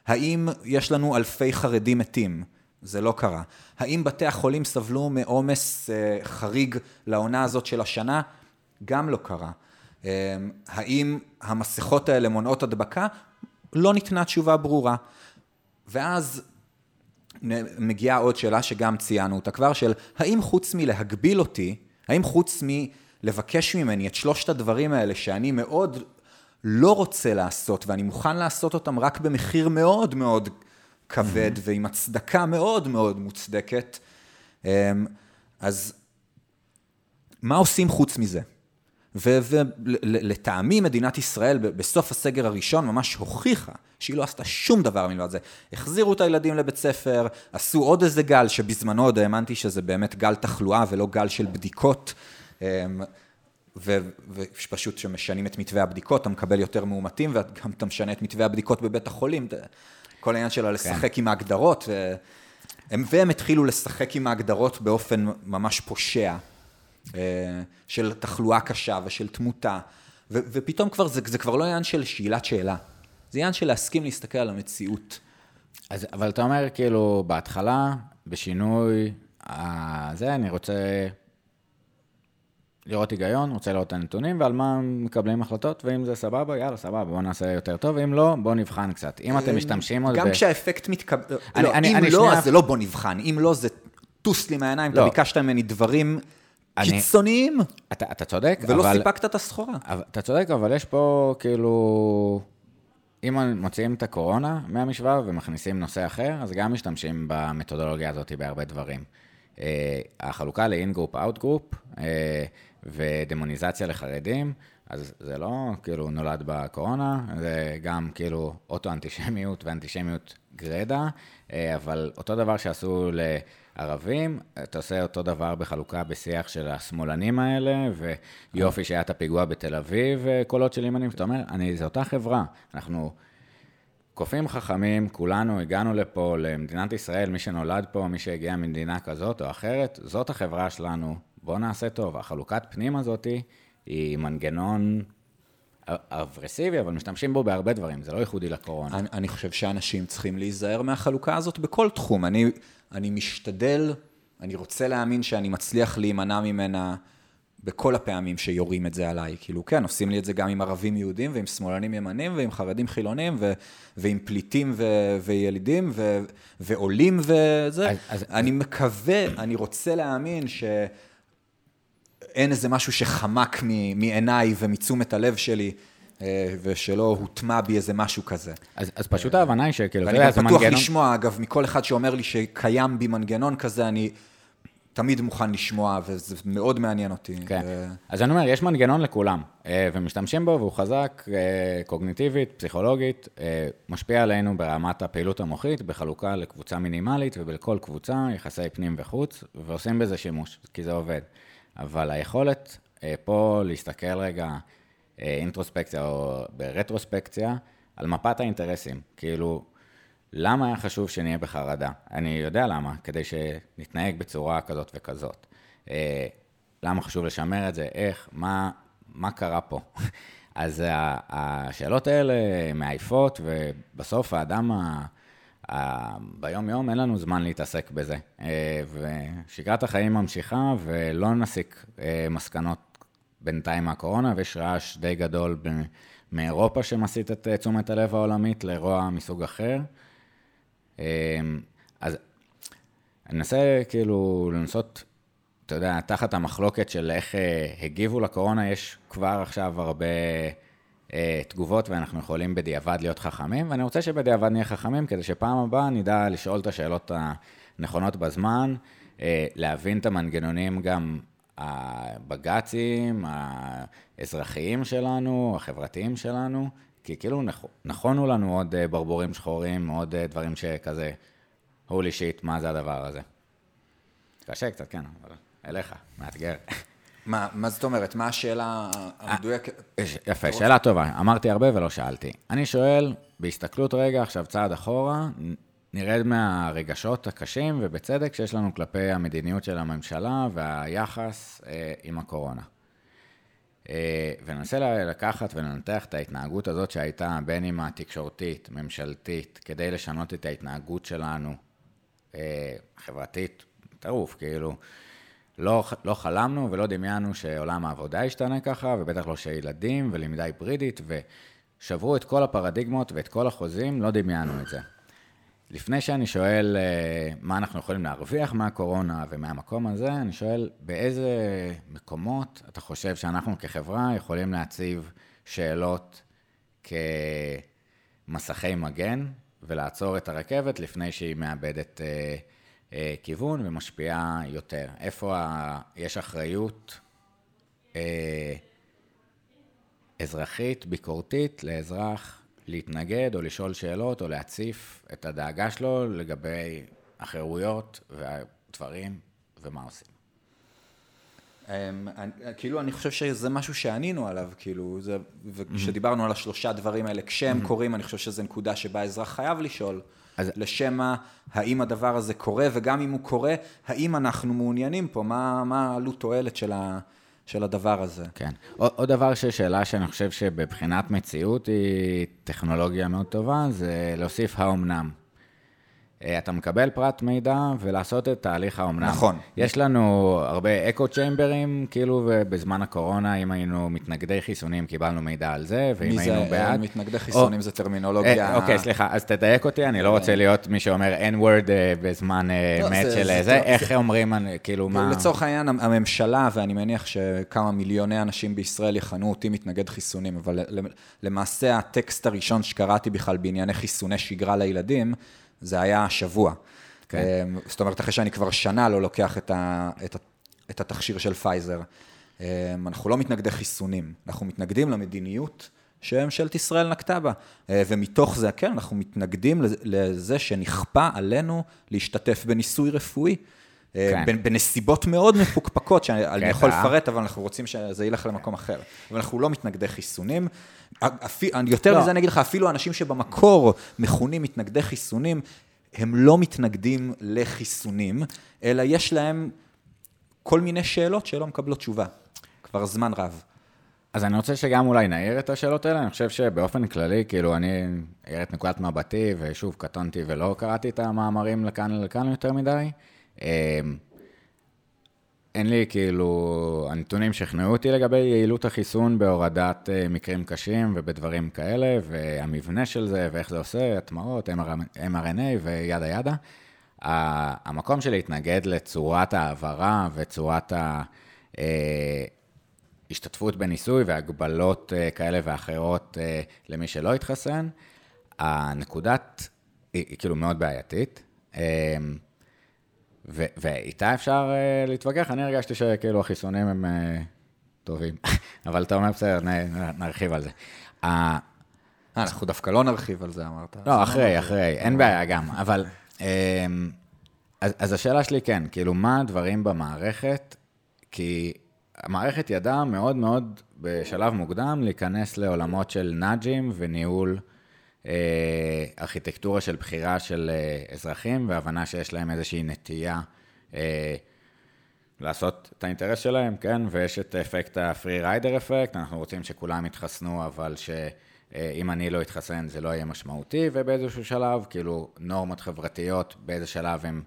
האם יש לנו אלפי חרדים מתים? זה לא קרה. האם בתי החולים סבלו מעומס אה, חריג לעונה הזאת של השנה? גם לא קרה. אה, האם המסכות האלה מונעות הדבקה? לא ניתנה תשובה ברורה. ואז מגיעה עוד שאלה שגם ציינו אותה כבר, של האם חוץ מלהגביל אותי, האם חוץ מ... לבקש ממני את שלושת הדברים האלה שאני מאוד לא רוצה לעשות, ואני מוכן לעשות אותם רק במחיר מאוד מאוד כבד mm-hmm. ועם הצדקה מאוד מאוד מוצדקת. אמ, אז מה עושים חוץ מזה? ולטעמי מדינת ישראל בסוף הסגר הראשון ממש הוכיחה שהיא לא עשתה שום דבר מלבד זה. החזירו את הילדים לבית ספר, עשו עוד איזה גל, שבזמנו עוד האמנתי שזה באמת גל תחלואה ולא גל של בדיקות. אמ, ופשוט כשמשנים את מתווה הבדיקות, אתה מקבל יותר מאומתים, וגם אתה משנה את מתווה הבדיקות בבית החולים. כל העניין שלה לשחק כן. עם ההגדרות, והם, והם התחילו לשחק עם ההגדרות באופן ממש פושע, אה, של תחלואה קשה ושל תמותה, ו, ופתאום כבר, זה, זה כבר לא עניין של שאלת שאלה, זה עניין של להסכים להסתכל על המציאות. אז, אבל אתה אומר, כאילו, בהתחלה, בשינוי, אה, זה, אני רוצה לראות היגיון, רוצה לראות את הנתונים ועל מה מקבלים החלטות, ואם זה סבבה, יאללה, סבבה, בואו נעשה יותר טוב, ואם לא, בואו נבחן קצת. אם אתם משתמשים עוד... גם כשהאפקט מתקבל... לא, אם לא, אז זה לא בואו נבחן. אם לא, זה טוס לי מהעיניים, אתה לא. ביקשת ממני דברים קיצוניים. אתה צודק, אבל... ולא סיפקת את הסחורה. אתה צודק, אבל יש פה כאילו... אם מוציאים את הקורונה מהמשוואה ומכניסים נושא אחר, אז גם משתמשים במתודולוגיה הזאת בהרבה דברים. אה, החלוקה ל-in-group, out-group, אה, ודמוניזציה לחרדים, אז זה לא כאילו נולד בקורונה, זה גם כאילו אוטו-אנטישמיות ואנטישמיות גרדה, אה, אבל אותו דבר שעשו לערבים, אתה עושה אותו דבר בחלוקה בשיח של השמאלנים האלה, ויופי שהיה את הפיגוע בתל אביב, קולות של ימנים, אתה אומר, אני, זה אותה חברה, אנחנו... קופים חכמים, כולנו הגענו לפה, למדינת ישראל, מי שנולד פה, מי שהגיע ממדינה כזאת או אחרת, זאת החברה שלנו, בואו נעשה טוב. החלוקת פנים הזאת היא מנגנון אברסיבי, אבל משתמשים בו בהרבה דברים, זה לא ייחודי לקורונה. אני, אני חושב שאנשים צריכים להיזהר מהחלוקה הזאת בכל תחום. אני, אני משתדל, אני רוצה להאמין שאני מצליח להימנע ממנה בכל הפעמים שיורים את זה עליי. כאילו, כן, עושים לי את זה גם עם ערבים יהודים, ועם שמאלנים ימנים, ועם חרדים חילונים, ו, ועם פליטים ו, וילידים, ו, ועולים וזה. אז, אז... אני מקווה, אני רוצה להאמין ש... אין איזה משהו שחמק מעיניי ומצומת הלב שלי, אה, ושלא הוטמע בי איזה משהו כזה. אז, אז פשוט ההבנה היא שכאילו, ואני גם פתוח מנגנון... לשמוע, אגב, מכל אחד שאומר לי שקיים בי מנגנון כזה, אני תמיד מוכן לשמוע, וזה מאוד מעניין אותי. כן, ו... אז אני אומר, יש מנגנון לכולם, אה, ומשתמשים בו, והוא חזק אה, קוגניטיבית, פסיכולוגית, משפיע עלינו ברמת הפעילות המוחית, בחלוקה לקבוצה מינימלית, ובכל קבוצה יחסי פנים וחוץ, ועושים בזה שימוש, כי זה עובד. אבל היכולת אה, פה להסתכל רגע אה, אינטרוספקציה או ברטרוספקציה על מפת האינטרסים. כאילו, למה היה חשוב שנהיה בחרדה? אני יודע למה, כדי שנתנהג בצורה כזאת וכזאת. אה, למה חשוב לשמר את זה, איך, מה, מה קרה פה? אז השאלות האלה מעייפות, ובסוף האדם ה... ביום-יום אין לנו זמן להתעסק בזה. אה, ושגרת החיים ממשיכה, ולא נסיק אה, מסקנות בינתיים מהקורונה, ויש רעש די גדול מאירופה שמסיט את אה, תשומת הלב העולמית לאירוע מסוג אחר. אז אני אנסה כאילו לנסות, אתה יודע, תחת המחלוקת של איך הגיבו לקורונה, יש כבר עכשיו הרבה... אה, תגובות ואנחנו יכולים בדיעבד להיות חכמים, ואני רוצה שבדיעבד נהיה חכמים כדי שפעם הבאה נדע לשאול את השאלות הנכונות בזמן, אה, להבין את המנגנונים גם הבג"ציים, האזרחיים שלנו, החברתיים שלנו, כי כאילו נכונו לנו עוד אה, ברבורים שחורים, עוד דברים שכזה, הולי שיט, מה זה הדבר הזה. קשה קצת, כן, אבל אליך, מאתגר. מה, מה זאת אומרת? מה השאלה המדויקת? אה, יפה, שאלה טובה. אמרתי הרבה ולא שאלתי. אני שואל, בהסתכלות רגע, עכשיו צעד אחורה, נרד מהרגשות הקשים, ובצדק, שיש לנו כלפי המדיניות של הממשלה והיחס אה, עם הקורונה. אה, וננסה לקחת ולנתח את ההתנהגות הזאת שהייתה בין אם התקשורתית, ממשלתית, כדי לשנות את ההתנהגות שלנו, אה, חברתית, טירוף, כאילו. לא, לא חלמנו ולא דמיינו שעולם העבודה ישתנה ככה, ובטח לא שילדים ולמידה היברידית, ושברו את כל הפרדיגמות ואת כל החוזים, לא דמיינו את זה. לפני שאני שואל אה, מה אנחנו יכולים להרוויח מהקורונה ומהמקום הזה, אני שואל באיזה מקומות אתה חושב שאנחנו כחברה יכולים להציב שאלות כמסכי מגן ולעצור את הרכבת לפני שהיא מאבדת אה, כיוון ומשפיעה יותר. איפה ה... יש אחריות אה, אזרחית, ביקורתית, לאזרח להתנגד או לשאול שאלות או להציף את הדאגה שלו לגבי החירויות והדברים ומה עושים. אמ, כאילו, אני חושב שזה משהו שענינו עליו, כאילו, זה, וכשדיברנו על השלושה דברים האלה, כשהם קורים, אני חושב שזו נקודה שבה האזרח חייב לשאול. אז לשם מה, האם הדבר הזה קורה, וגם אם הוא קורה, האם אנחנו מעוניינים פה, מה, מה העלות תועלת של, ה, של הדבר הזה. כן. עוד, עוד דבר ששאלה שאני חושב שבבחינת מציאות היא טכנולוגיה מאוד טובה, זה להוסיף האומנם. אה, אתה מקבל פרט מידע ולעשות את תהליך האומנם. נכון. יש לנו הרבה אקו צ'יימברים, כאילו, בזמן הקורונה, אם היינו מתנגדי חיסונים, קיבלנו מידע על זה, ואם היינו בעד... מי זה מתנגדי חיסונים? או, זה טרמינולוגיה... אה, אוקיי, סליחה, אז תדייק אותי, אני לא רוצה להיות מי שאומר N-word אה, בזמן לא, מת של זה, זה, איך זה... אומרים, כאילו, מה... לצורך העניין, הממשלה, ואני מניח שכמה מיליוני אנשים בישראל יכנו אותי מתנגד חיסונים, אבל למעשה הטקסט הראשון שקראתי בכלל בענייני חיסוני שגרה לילדים, זה היה השבוע. כן. אמ, זאת אומרת, אחרי שאני כבר שנה לא לוקח את, ה, את, ה, את התכשיר של פייזר. אמ, אנחנו לא מתנגדי חיסונים, אנחנו מתנגדים למדיניות שממשלת ישראל נקטה בה. אה, ומתוך זה, כן, אנחנו מתנגדים לזה שנכפה עלינו להשתתף בניסוי רפואי. אה, כן. בנסיבות מאוד מפוקפקות, שאני יכול לפרט, אבל אנחנו רוצים שזה ילך למקום אחר. אבל אנחנו לא מתנגדי חיסונים. יותר לא. מזה אני אגיד לך, אפילו אנשים שבמקור מכונים מתנגדי חיסונים, הם לא מתנגדים לחיסונים, אלא יש להם כל מיני שאלות שלא מקבלות תשובה, כבר זמן רב. אז אני רוצה שגם אולי נעיר את השאלות האלה, אני חושב שבאופן כללי, כאילו, אני אעיר את נקודת מבטי, ושוב, קטונתי ולא קראתי את המאמרים לכאן ולכאן יותר מדי. אמ, אין לי, כאילו, הנתונים שכנעו אותי לגבי יעילות החיסון בהורדת אה, מקרים קשים ובדברים כאלה, והמבנה של זה, ואיך זה עושה, הטמעות, mRNA וידה ידה. המקום של להתנגד לצורת ההעברה וצורת ההשתתפות אה, בניסוי והגבלות אה, כאלה ואחרות למי שלא התחסן, הנקודת היא כאילו מאוד בעייתית. ואיתה אפשר uh, להתווכח, אני הרגשתי שכאילו החיסונים הם uh, טובים, אבל אתה אומר, בסדר, נרחיב על זה. Uh, אנחנו דווקא לא נרחיב על זה, אמרת. לא, אחרי, אחרי, אין בעיה גם, אבל... Um, אז, אז השאלה שלי כן, כאילו, מה הדברים במערכת? כי המערכת ידעה מאוד מאוד בשלב מוקדם להיכנס לעולמות של נאג'ים וניהול ארכיטקטורה של בחירה של אה, אזרחים, והבנה שיש להם איזושהי נטייה אה, לעשות את האינטרס שלהם, כן? ויש את אפקט ה-free rider אפקט, אנחנו רוצים שכולם יתחסנו, אבל שאם אני לא אתחסן זה לא יהיה משמעותי, ובאיזשהו שלב, כאילו, נורמות חברתיות, באיזה שלב הן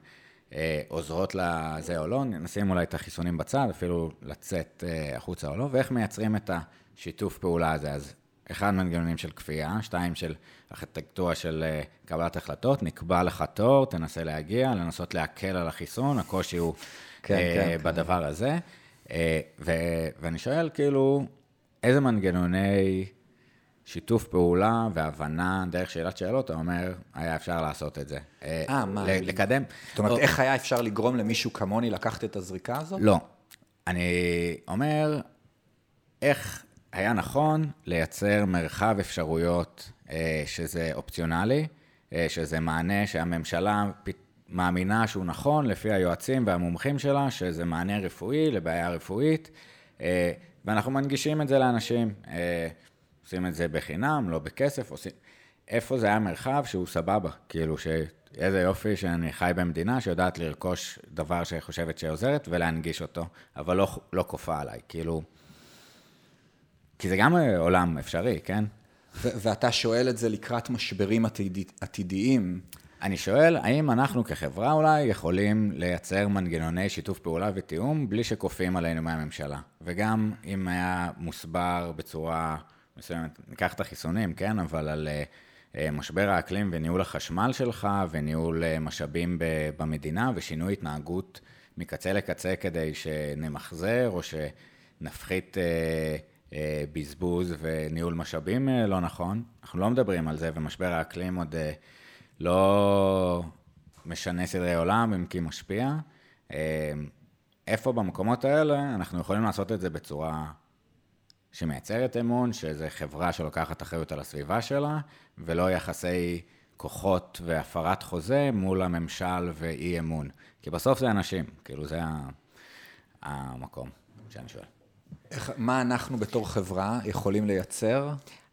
אה, עוזרות לזה או לא, נשים אולי את החיסונים בצד, אפילו לצאת אה, החוצה או לא, ואיך מייצרים את השיתוף פעולה הזה. אז אחד, מנגנונים של כפייה, שתיים, של ארכיטקטורה של אה, קבלת החלטות, נקבע לך תור, תנסה להגיע, לנסות להקל על החיסון, הקושי הוא כן, אה, כן, בדבר כן. הזה. אה, ו- ואני שואל, כאילו, איזה מנגנוני שיתוף פעולה והבנה דרך שאלת שאלות, אתה אומר, היה אפשר לעשות את זה. אה, מה? לקדם. זאת אומרת, או... איך היה אפשר לגרום למישהו כמוני לקחת את הזריקה הזאת? לא. אני אומר, איך היה נכון לייצר מרחב אפשרויות אה, שזה אופציונלי, אה, שזה מענה שהממשלה מאמינה שהוא נכון לפי היועצים והמומחים שלה, שזה מענה רפואי לבעיה רפואית, אה, ואנחנו מנגישים את זה לאנשים. עושים את זה בחינם, לא בכסף, עושים... איפה זה היה מרחב שהוא סבבה, כאילו שאיזה יופי שאני חי במדינה שיודעת לרכוש דבר שהיא חושבת שעוזרת ולהנגיש אותו, אבל לא, לא כופה עליי, כאילו... כי זה גם עולם אפשרי, כן? ואתה שואל את זה לקראת משברים עתיד, עתידיים. אני שואל, האם אנחנו כחברה אולי יכולים לייצר מנגנוני שיתוף פעולה ותיאום בלי שכופים עלינו מהממשלה? וגם אם היה מוסבר בצורה מסוימת, ניקח את החיסונים, כן? אבל על uh, משבר האקלים וניהול החשמל שלך, וניהול משאבים במדינה, ושינוי התנהגות מקצה לקצה כדי שנמחזר, או שנפחית... אה, בזבוז וניהול משאבים אה, לא נכון. אנחנו לא מדברים על זה, ומשבר האקלים עוד אה, לא משנה סדרי עולם, אם כי משפיע. איפה במקומות האלה אנחנו יכולים לעשות את זה בצורה שמייצרת אמון, שזו חברה שלוקחת אחריות על הסביבה שלה, ולא יחסי כוחות והפרת חוזה מול הממשל ואי אמון. כי בסוף זה אנשים, כאילו זה המקום שאני שואל. איך, מה אנחנו בתור חברה יכולים לייצר?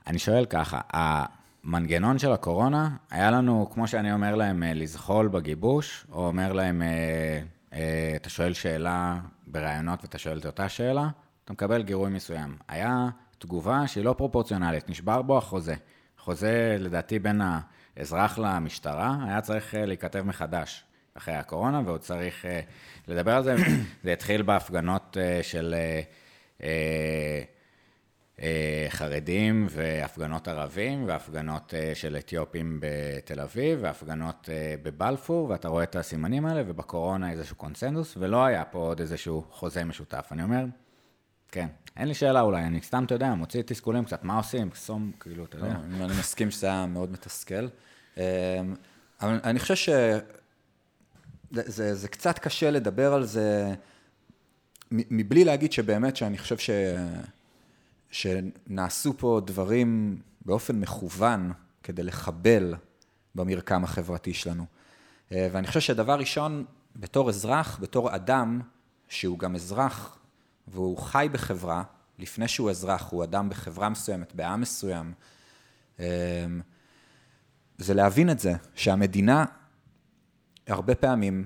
אני שואל ככה, המנגנון של הקורונה, היה לנו, כמו שאני אומר להם, אה, לזחול בגיבוש, או אומר להם, אה, אה, אתה שואל שאלה בראיונות ואתה שואל את אותה שאלה, אתה מקבל גירוי מסוים. היה תגובה שהיא לא פרופורציונלית, נשבר בו החוזה. חוזה, לדעתי, בין האזרח למשטרה, היה צריך להיכתב מחדש אחרי הקורונה, ועוד צריך לדבר על זה. זה התחיל בהפגנות של... אה, אה, חרדים והפגנות ערבים והפגנות אה, של אתיופים בתל אביב והפגנות בבלפור, ואתה רואה את הסימנים האלה, ובקורונה איזשהו קונסנזוס, ולא היה פה עוד איזשהו חוזה משותף. אני אומר, כן, אין לי שאלה אולי, אני סתם, אתה יודע, מוציא תסכולים קצת, מה עושים? סום, כאילו, אתה יודע. אני מסכים שזה היה מאוד מתסכל. אבל אני חושב ש... זה, זה קצת קשה לדבר על זה מבלי להגיד שבאמת שאני חושב ש... שנעשו פה דברים באופן מכוון כדי לחבל במרקם החברתי שלנו. אה, ואני חושב שדבר ראשון, בתור אזרח, בתור אדם, שהוא גם אזרח והוא חי בחברה, לפני שהוא אזרח, הוא אדם בחברה מסוימת, בעם מסוים, אה, זה להבין את זה, שהמדינה הרבה פעמים,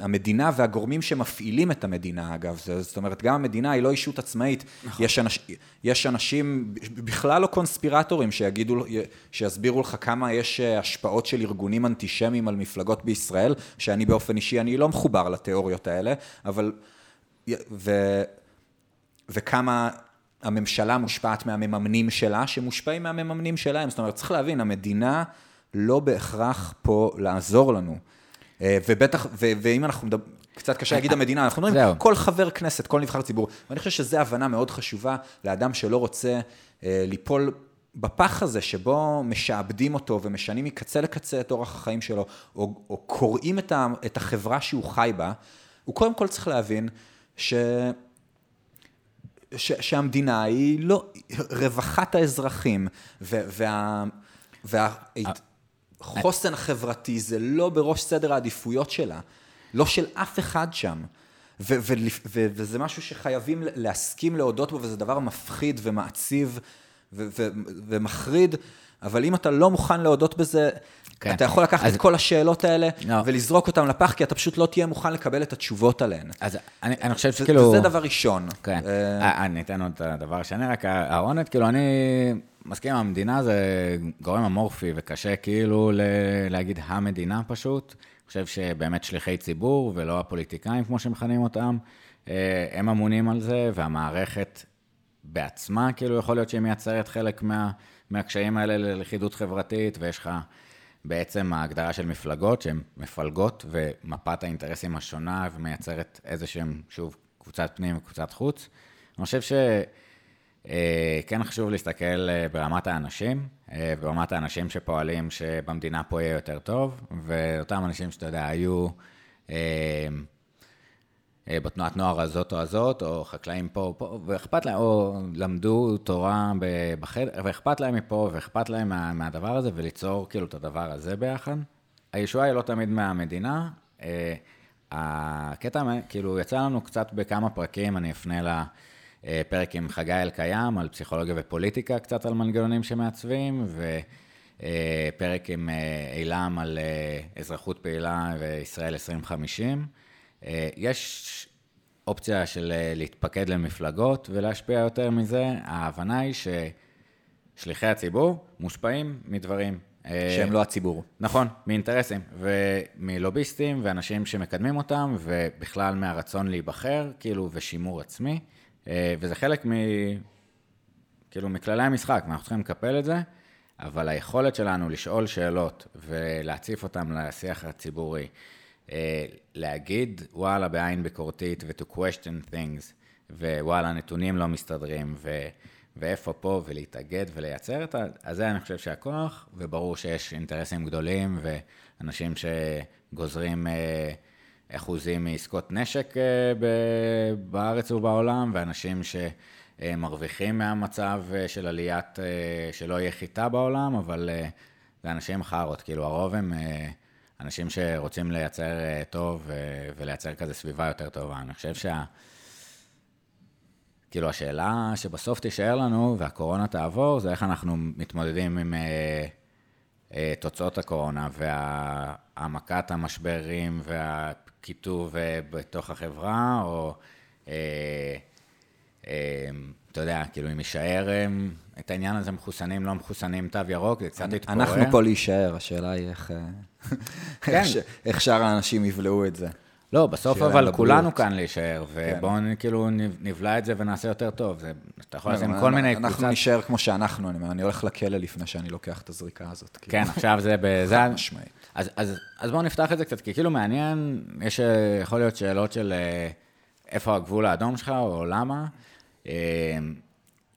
המדינה והגורמים שמפעילים את המדינה, אגב, זאת אומרת, גם המדינה היא לא אישות עצמאית. נכון. יש, אנש, יש אנשים, בכלל לא קונספירטורים, שיגידו, שיסבירו לך כמה יש אה, השפעות של ארגונים אנטישמיים על מפלגות בישראל, שאני באופן אישי, אני לא מחובר לתיאוריות האלה, אבל... ו, וכמה הממשלה מושפעת מהמממנים שלה, שמושפעים מהמממנים שלהם. זאת אומרת, צריך להבין, המדינה לא בהכרח פה לעזור לנו. אה, ובטח, ו- ואם אנחנו מדברים, קצת קשה להגיד המדינה, אנחנו מדברים, כל חבר כנסת, כל נבחר ציבור. ואני חושב שזו הבנה מאוד חשובה לאדם שלא רוצה אה, ליפול בפח הזה, שבו משעבדים אותו ומשנים מקצה לקצה את אורח החיים שלו, או, או קוראים את, ה, את החברה שהוא חי בה, הוא קודם כל צריך להבין ש... ש, שהמדינה היא לא, רווחת האזרחים, וה... וה, וה חוסן חברתי זה לא בראש סדר העדיפויות שלה, לא של אף אחד שם. וזה משהו שחייבים להסכים להודות בו, וזה דבר מפחיד ומעציב ומחריד, אבל אם אתה לא מוכן להודות בזה, כן. אתה יכול לקחת אז... את כל השאלות האלה. לא. ולזרוק אותן לפח, כי אתה פשוט לא תהיה מוכן לקבל את התשובות עליהן. אז אני, אני חושב שכאילו... וזה דבר ראשון. כן. Uh... אני אתן עוד את הדבר השני, רק העונת, כאילו, אני מסכים, המדינה זה גורם אמורפי וקשה כאילו ל... להגיד המדינה פשוט. אני חושב שבאמת שליחי ציבור ולא הפוליטיקאים, כמו שמכנים אותם, הם אמונים על זה, והמערכת בעצמה, כאילו, יכול להיות שהיא מייצרת חלק מה, מהקשיים האלה ללכידות חברתית, ויש לך בעצם ההגדרה של מפלגות, שהן מפלגות, ומפת האינטרסים השונה, ומייצרת איזה שהם, שוב, קבוצת פנים וקבוצת חוץ. אני חושב שכן אה, חשוב להסתכל אה, ברמת האנשים, ברמת האנשים שפועלים, שבמדינה פה יהיה יותר טוב, ואותם אנשים שאתה יודע, היו... אה, בתנועת נוער הזאת או הזאת, או חקלאים פה, פה, ואכפת להם, או למדו תורה בחדר, ואכפת להם מפה, ואכפת להם מה, מהדבר הזה, וליצור כאילו את הדבר הזה ביחד. הישועה היא לא תמיד מהמדינה. אה, הקטע, כאילו, יצא לנו קצת בכמה פרקים, אני אפנה לפרק עם חגי אלקיים, על פסיכולוגיה ופוליטיקה, קצת על מנגנונים שמעצבים, ופרק עם אילם על אזרחות פעילה וישראל 2050. אה, יש אופציה של אה, להתפקד למפלגות ולהשפיע יותר מזה. ההבנה היא ששליחי הציבור מושפעים מדברים. אה, שהם לא הציבור. נכון, מאינטרסים ומלוביסטים ואנשים שמקדמים אותם, ובכלל מהרצון להיבחר, כאילו, ושימור עצמי. וזה חלק מ... כאילו, מכללי המשחק, ואנחנו צריכים לקפל את זה, אבל היכולת שלנו לשאול שאלות ולהציף אותן לשיח הציבורי, להגיד, וואלה, בעין ביקורתית, ו-to question things, ווואלה, נתונים לא מסתדרים, ו... ואיפה פה, ולהתאגד ולייצר את ה... אז זה אני חושב שהכוח, וברור שיש אינטרסים גדולים, ואנשים שגוזרים אה, אחוזים מעסקות נשק אה, בארץ ובעולם, ואנשים שמרוויחים מהמצב של עליית, שלא יהיה חיטה בעולם, אבל זה אנשים חארות, כאילו הרוב הם... אנשים שרוצים לייצר אה, טוב ולייצר כזה סביבה יותר טובה. אני חושב שה... כאילו, השאלה שבסוף תישאר לנו, והקורונה תעבור, זה איך אנחנו מתמודדים עם אה, אה, תוצאות הקורונה, והעמקת המשברים והקיטוב אה, בתוך החברה, או... אה, אה, אתה יודע, כאילו, אם יישאר אה, את העניין הזה, מחוסנים, לא מחוסנים, תו ירוק, זה קצת יתפורר. אנחנו פה להישאר, השאלה היא איך... אה, כן. איך שאר האנשים יבלעו את זה. לא, בסוף אבל כולנו כאן להישאר, ובואו כן. כאילו נבלע את זה ונעשה יותר טוב. זה, אתה יכול לשים כל מיני קבוצות. אנחנו נשאר כמו שאנחנו, אני, אני הולך לכלא לפני שאני לוקח את הזריקה הזאת. כן, כאילו. עכשיו זה. חד משמעית. אז, אז, אז בואו נפתח את זה קצת, כי כאילו מעניין, יש, יכול להיות שאלות של אה, איפה הגבול האדום שלך, או למה, אה,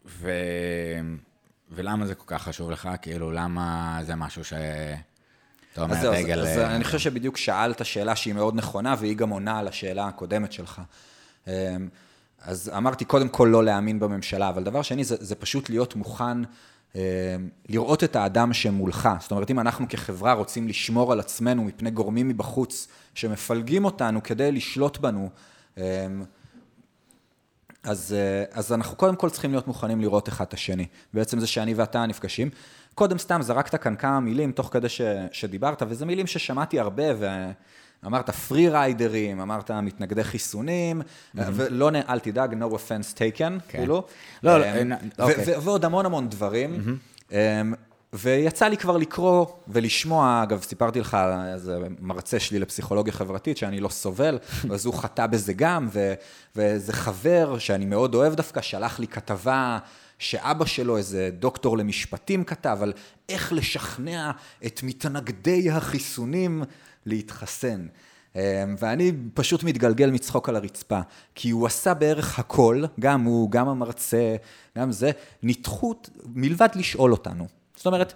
ו, ולמה זה כל כך חשוב לך, כאילו, למה זה משהו ש... אתה אומר. אז, אז אה, אני חושב שבדיוק שאלת שאלה שהיא מאוד נכונה, והיא גם עונה על השאלה הקודמת שלך. אמ, אז אמרתי, קודם כל לא להאמין בממשלה, אבל דבר שני, זה, זה פשוט להיות מוכן אמ, לראות את האדם שמולך. זאת אומרת, אם אנחנו כחברה רוצים לשמור על עצמנו מפני גורמים מבחוץ שמפלגים אותנו כדי לשלוט בנו, אמ, אז, אה, אז אנחנו קודם כל צריכים להיות מוכנים לראות אחד את השני. בעצם זה שאני ואתה נפגשים. קודם סתם זרקת כאן כמה מילים תוך כדי ש, שדיברת, וזה מילים ששמעתי הרבה, ואמרת פרי ריידרים, אמרת מתנגדי חיסונים, mm-hmm. ולא, אל תדאג, no offense taken, כן. כאילו. לא, לא, אמ, אוקיי. ועוד המון המון דברים. Mm-hmm. ויצא לי כבר לקרוא ולשמוע, אגב, סיפרתי לך על איזה מרצה שלי לפסיכולוגיה חברתית, שאני לא סובל, אז הוא חטא בזה גם, ו, ואיזה חבר שאני מאוד אוהב דווקא, שלח לי כתבה שאבא שלו, איזה דוקטור למשפטים כתב, על איך לשכנע את מתנגדי החיסונים להתחסן. אמ, ואני פשוט מתגלגל מצחוק על הרצפה, כי הוא עשה בערך הכל, גם הוא, גם המרצה, גם זה, ניתחות מלבד לשאול אותנו. זאת אומרת...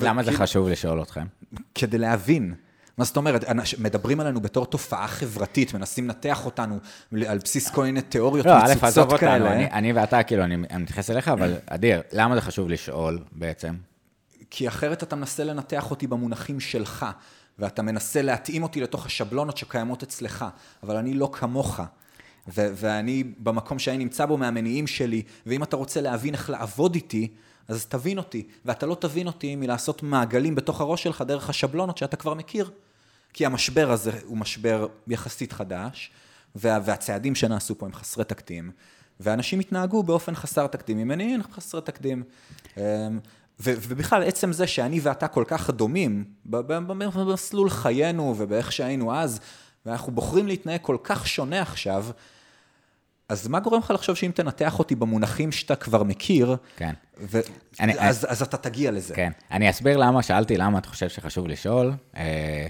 למה זה חשוב לשאול אתכם? כדי להבין. מה זאת אומרת? מדברים עלינו בתור תופעה חברתית, מנסים לנתח אותנו על בסיס כל מיני תיאוריות לא, מצוצות כאלה. לא, א', עזוב אותנו, אני, אני ואתה, כאילו, אני, אני מתייחס אליך, אבל אדיר, למה זה חשוב לשאול בעצם? כי אחרת אתה מנסה לנתח אותי במונחים שלך, ואתה מנסה להתאים אותי לתוך השבלונות שקיימות אצלך, אבל אני לא כמוך. ו- ואני במקום שאני נמצא בו מהמניעים שלי, ואם אתה רוצה להבין איך לעבוד איתי, אז תבין אותי, ואתה לא תבין אותי מלעשות מעגלים בתוך הראש שלך דרך השבלונות שאתה כבר מכיר. כי המשבר הזה הוא משבר יחסית חדש, וה- והצעדים שנעשו פה הם חסרי תקדים, ואנשים התנהגו באופן חסר תקדים ממני, חסרי תקדים. אמ, ו- ובכלל, עצם זה שאני ואתה כל כך דומים במסלול חיינו ובאיך שהיינו אז, ואנחנו בוחרים להתנהג כל כך שונה עכשיו, אז מה גורם לך לחשוב שאם תנתח אותי במונחים שאתה כבר מכיר, כן. ו- אני- אז, אז אתה תגיע לזה. כן. אני אסביר למה שאלתי למה אתה חושב שחשוב לשאול. אה,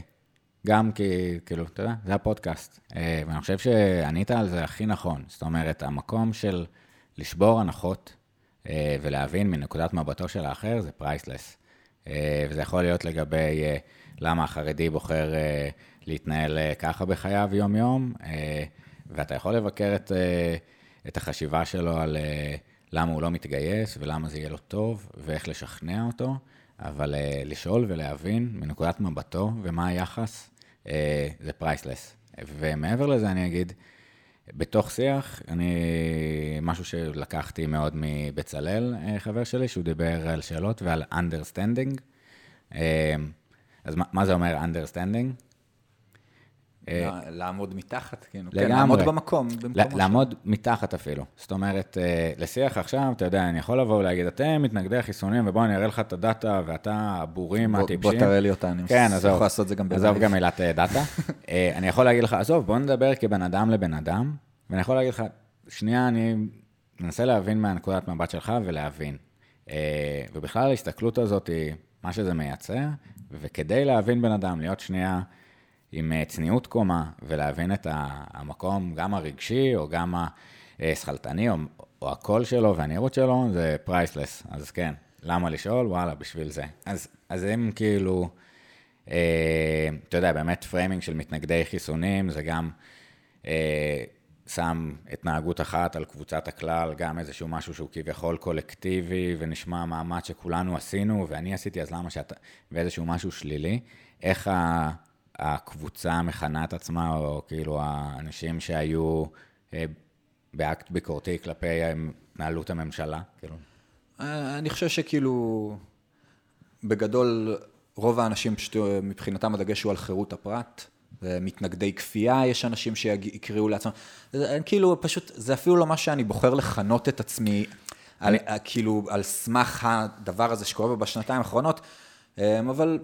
גם כי, כאילו, אתה יודע, זה הפודקאסט. אה, ואני חושב שענית על זה הכי נכון. זאת אומרת, המקום של לשבור הנחות אה, ולהבין מנקודת מבטו של האחר זה פרייסלס. וזה יכול להיות לגבי למה החרדי בוחר להתנהל ככה בחייו יום-יום, ואתה יכול לבקר את, אה, את החשיבה שלו על אה, למה הוא לא מתגייס ולמה זה יהיה לו טוב ואיך לשכנע אותו, אבל אה, לשאול ולהבין מנקודת מבטו ומה היחס, זה priceless. ומעבר לזה אני אגיד, בתוך שיח, אני, משהו שלקחתי מאוד מבצלאל, חבר שלי, שהוא דיבר על שאלות ועל understanding. אז מה, מה זה אומר understanding? לה- לעמוד מתחת, כאילו. כן, לגמרי. לעמוד במקום. לעמוד מתחת אפילו. זאת אומרת, אה, לשיח עכשיו, אתה יודע, אני יכול לבוא ולהגיד, אתם מתנגדי חיסונים, ובוא אני אראה לך את ה data, ואתה הבורים הטיפשים. בוא תראה לי אותה, אני כן, יכול עזוב. לעשות את זה גם עזוב ב live. גם מילת אה, data. אה, אני יכול להגיד לך, עזוב, בוא נדבר כבן אדם לבן אדם, ואני יכול להגיד לך, שנייה, אני מנסה להבין מהנקודת מבט שלך ולהבין. אה, ובכלל ההסתכלות הזאת היא מה שזה מייצר, וכדי להבין בן אדם, להיות שנייה עם אה, צניעות קומה, ולהבין את המקום, גם הרגשי, או גם השכלתני, או, או הקול שלו והנראות שלו, זה priceless. אז כן, למה לשאול? וואלה, בשביל זה. אז, אז אם כאילו... אה, אתה יודע, באמת framing של מתנגדי חיסונים, זה גם אה, שם התנהגות אחת על קבוצת הכלל, גם איזשהו משהו שהוא כביכול קולקטיבי, ונשמע מאמץ שכולנו עשינו, ואני עשיתי, אז למה שאתה... ואיזשהו משהו שלילי. איך ה, הקבוצה מכנה את עצמה, או כאילו האנשים שהיו אה, באקט ביקורתי כלפי התנהלות הממשלה, כאילו. אה, אני חושב שכאילו, בגדול, רוב האנשים פשוט אה, מבחינתם הדגש הוא על חירות הפרט. מתנגדי כפייה, יש אנשים שיקראו לעצמם. כאילו, פשוט, זה אפילו לא מה שאני בוחר לכנות את עצמי, על, כאילו, על סמך הדבר הזה שקורה בשנתיים האחרונות, אבל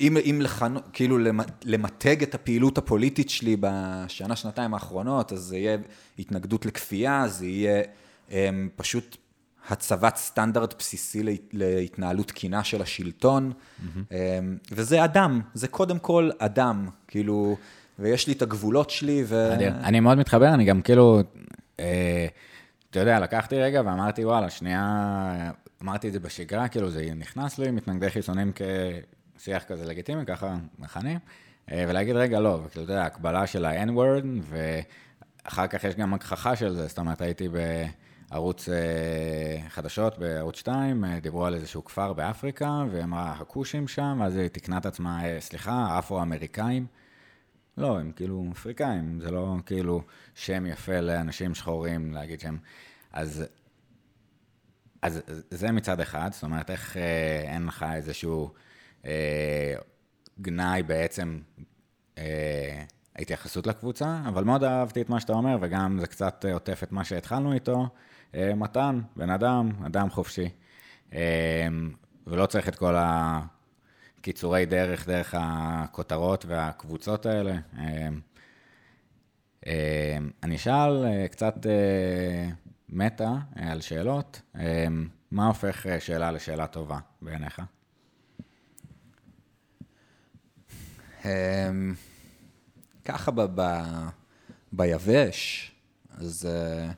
אם, אם לכנו, כאילו למ- למתג את הפעילות הפוליטית שלי בשנה, שנתיים האחרונות, אז זה יהיה התנגדות לכפייה, זה יהיה um, פשוט הצבת סטנדרט בסיסי להת- להתנהלות תקינה של השלטון, mm-hmm. um, וזה אדם, זה קודם כל אדם, כאילו, ויש לי את הגבולות שלי, ו... אני, אני מאוד מתחבר, אני גם כאילו, אה, אתה יודע, לקחתי רגע ואמרתי, וואלה, שנייה, אמרתי את זה בשגרה, כאילו זה נכנס לי, מתנגדי חיסונים כשיח כזה לגיטימי, ככה מכנים, אה, ולהגיד, רגע, לא, וכאילו, אתה יודע, הקבלה של ה-N-word, ואחר כך יש גם הגחכה של זה, זאת אומרת, הייתי בערוץ אה, חדשות, בערוץ 2, אה, דיברו על איזשהו כפר באפריקה, והיא אמרה, הכושים שם, ואז היא תיקנה את עצמה, סליחה, האפרו-אמריקאים. לא, הם כאילו אפריקאים, זה לא כאילו שם יפה לאנשים שחורים להגיד שהם... אז, אז זה מצד אחד, זאת אומרת, איך אה, אין לך איזשהו גנאי בעצם אה, ההתייחסות לקבוצה, אבל מאוד אהבתי את מה שאתה אומר, וגם זה קצת אה, עוטף את מה שהתחלנו איתו. אה, מתן, בן אדם, אדם חופשי. אה, ולא צריך את כל ה... קיצורי דרך, דרך הכותרות והקבוצות האלה. אה, אה, אני אשאל אה, קצת אה, מטה אה, על שאלות. אה, מה הופך אה, שאלה לשאלה טובה בעיניך? ככה ב, ב, ביבש, אז אה,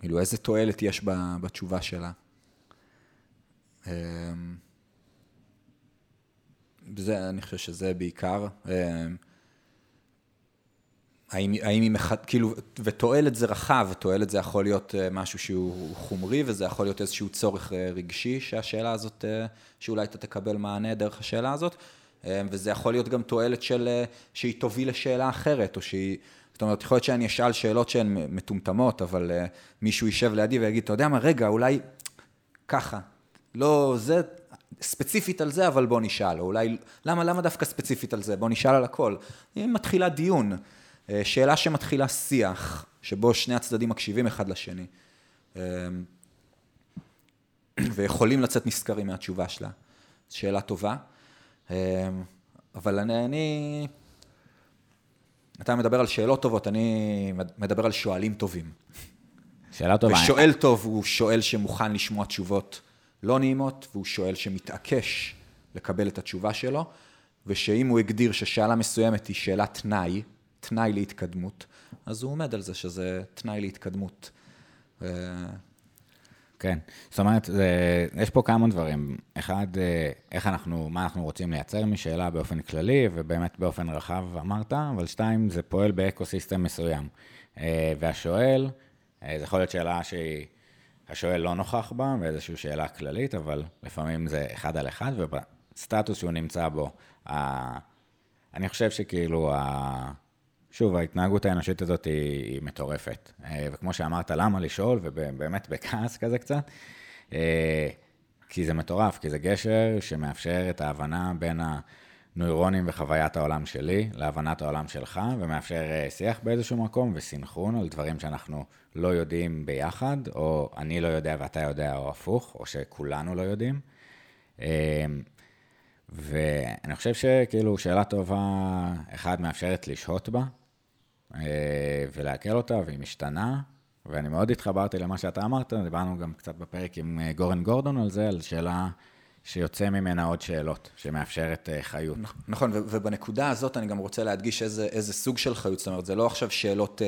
כאילו איזה תועלת יש ב, בתשובה שלה. אמ, זה, אני חושב שזה בעיקר. אמ, האם, האם היא מח... כאילו, ותועלת זה רחב, ותועלת זה יכול להיות אה, משהו שהוא חומרי, וזה יכול להיות איזשהו צורך אה, רגשי, שהשאלה הזאת, שאולי אתה תקבל מענה דרך השאלה הזאת, וזה יכול להיות גם תועלת של, אה, שהיא תוביל לשאלה אחרת, או שהיא זאת אומרת, יכול להיות שאני אשאל שאלות שהן מטומטמות, אבל uh, מישהו יישב לידי ויגיד, אתה יודע מה, רגע, אולי ככה. לא, זה, ספציפית על זה, אבל בוא נשאל. או אולי, למה, למה דווקא ספציפית על זה? בוא נשאל על הכל. היא מתחילה דיון, uh, שאלה שמתחילה שיח, שבו שני הצדדים מקשיבים אחד לשני. Uh, ויכולים לצאת נשכרים מהתשובה שלה. שאלה טובה. אבל אני, אני אתה מדבר על שאלות טובות, אני מדבר על שואלים טובים. שאלה טובה. ושואל טוב הוא שואל שמוכן לשמוע תשובות לא נעימות, והוא שואל שמתעקש לקבל את התשובה שלו, ושאם הוא הגדיר ששאלה מסוימת היא שאלת תנאי, תנאי להתקדמות, אז הוא עומד על זה שזה תנאי להתקדמות. כן, זאת אומרת, זה, יש פה כמה דברים. אחד, אה, איך אנחנו, מה אנחנו רוצים לייצר משאלה באופן כללי, ובאמת באופן רחב אמרת, אבל שתיים, זה פועל באקו-סיסטם מסוים. אה, והשואל, אה, זה יכול להיות שאלה שהשואל לא נוכח בה, באיזושהי שאלה כללית, אבל לפעמים זה אחד על אחד, ובסטטוס שהוא נמצא בו, אני חושב שכאילו, שוב, ההתנהגות האנושית הזאת היא, היא מטורפת. אה, וכמו שאמרת, למה לשאול, ובאמת בכעס כזה קצת, אה, כי זה מטורף, כי זה גשר שמאפשר את ההבנה בין הנוירונים וחוויית העולם שלי להבנת העולם שלך, ומאפשר אה, שיח באיזשהו מקום וסינכרון על דברים שאנחנו לא יודעים ביחד, או אני לא יודע ואתה יודע, או הפוך, או שכולנו לא יודעים. ואני חושב שכאילו שאלה טובה, אחד, מאפשרת לשהות בה, ולעכל אותה, והיא משתנה. ואני מאוד התחברתי למה שאתה אמרת, דיברנו גם קצת בפרק עם אה, גורן גורדון על זה, על שאלה שיוצא ממנה עוד שאלות, שמאפשרת אה, חיות. נכון, ובנקודה הזאת אני גם רוצה להדגיש איזה, איזה סוג של חיות, זאת אומרת, זה לא עכשיו שאלות...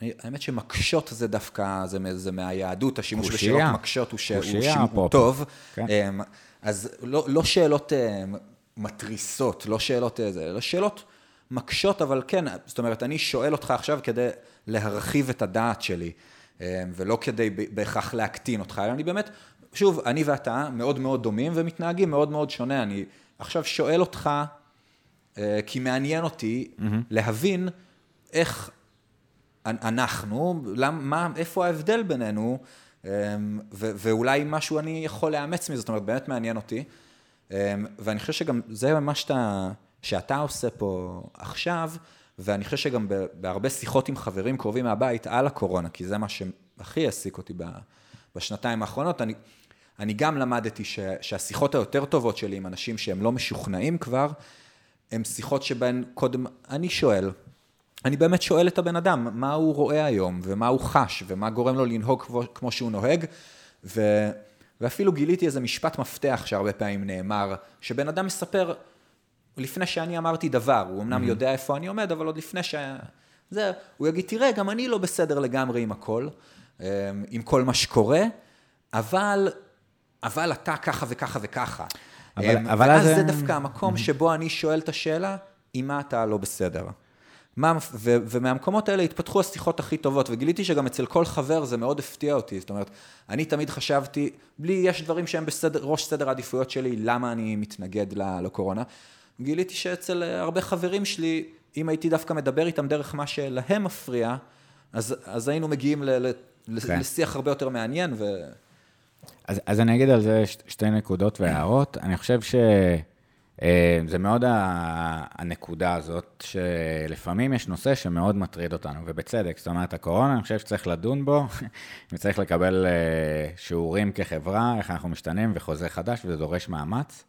האמת שמקשות זה דווקא, זה, זה מהיהדות, השימוש קושייה. בשאלות מקשות הוא, ש... הוא, שימוש, טוב. כן. אמ, אז לא, לא שאלות מתריסות, לא שאלות איזה, אלא שאלות מקשות, אבל כן, זאת אומרת, אני שואל אותך עכשיו כדי להרחיב את הדעת שלי, אה, ולא כדי בהכרח להקטין אותך, אלא אני באמת, שוב, אני ואתה מאוד מאוד דומים ומתנהגים מאוד מאוד שונה. אני עכשיו שואל אותך, אה, כי מעניין אותי mm-hmm. להבין איך אנחנו, למה, איפה ההבדל בינינו, אה, ו- ואולי משהו אני יכול לאמץ מזה, זאת אומרת, באמת מעניין אותי. ואני חושב שגם זה מה שאתה... שאתה עושה פה עכשיו, ואני חושב שגם בהרבה שיחות עם חברים קרובים מהבית על הקורונה, כי זה מה שהכי העסיק אותי בשנתיים האחרונות, אני, אני גם למדתי ש, שהשיחות היותר טובות שלי עם אנשים שהם לא משוכנעים כבר, הן שיחות שבהן קודם אני שואל, אני באמת שואל את הבן אדם, מה הוא רואה היום, ומה הוא חש, ומה גורם לו לנהוג כמו, כמו שהוא נוהג, ו, ואפילו גיליתי איזה משפט מפתח שהרבה פעמים נאמר, שבן אדם מספר, לפני שאני אמרתי דבר, הוא אמנם mm-hmm. יודע איפה אני עומד, אבל עוד לפני ש... זה, הוא יגיד, תראה, גם אני לא בסדר לגמרי עם הכל, אמ, עם כל מה שקורה, אבל, אבל אתה ככה וככה וככה. אבל, אמ, אבל ואז זה... זה דווקא המקום mm-hmm. שבו אני שואל את השאלה, עם מה אתה לא בסדר. מה, ו, ומהמקומות האלה התפתחו השיחות הכי טובות, וגיליתי שגם אצל כל חבר זה מאוד הפתיע אותי. זאת אומרת, אני תמיד חשבתי, בלי, יש דברים שהם בראש סדר העדיפויות שלי, למה אני מתנגד לקורונה. גיליתי שאצל אה, הרבה חברים שלי, אם הייתי דווקא מדבר איתם דרך מה שלהם מפריע, אז, אז היינו מגיעים ל, ל, כן. לשיח הרבה יותר מעניין. ו... אז, אז אני אגיד על זה שתי נקודות והערות. אני חושב שזה אה, מאוד הנקודה הזאת, שלפעמים יש נושא שמאוד מטריד אותנו, ובצדק. זאת אומרת, הקורונה, אני חושב שצריך לדון בו, וצריך לקבל אה, שיעורים כחברה, איך אנחנו משתנים, וחוזה חדש, וזה דורש מאמץ.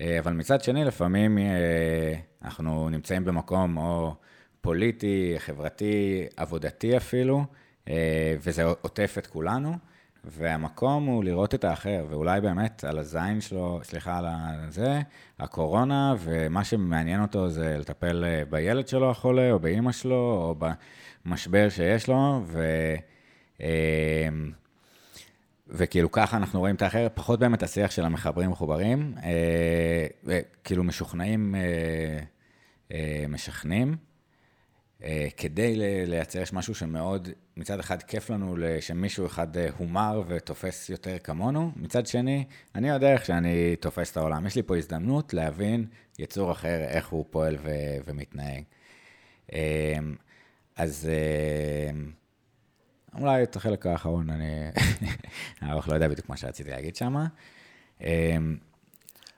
אה, אבל מצד שני, לפעמים אה, אנחנו נמצאים במקום או פוליטי, חברתי, עבודתי אפילו, אה, וזה עוטף את כולנו, והמקום הוא לראות את האחר, ואולי באמת על הזין שלו, סליחה על זה, הקורונה, ומה שמעניין אותו זה לטפל בילד שלו החולה, או באימא שלו, או במשבר שיש לו, ו... וכאילו ככה אנחנו רואים את האחר, פחות באמת השיח של המחברים מחוברים, אה, וכאילו משוכנעים, אה, אה, משכנים, אה, כדי לייצר יש משהו שמאוד, מצד אחד כיף לנו שמישהו אחד אה, הומר ותופס יותר כמונו, מצד שני, אני יודע איך שאני תופס את העולם. יש לי פה הזדמנות להבין יצור אחר, איך הוא פועל ו- ומתנהג. אז אולי את החלק האחרון, אני לא יודע בדיוק מה שרציתי להגיד שם.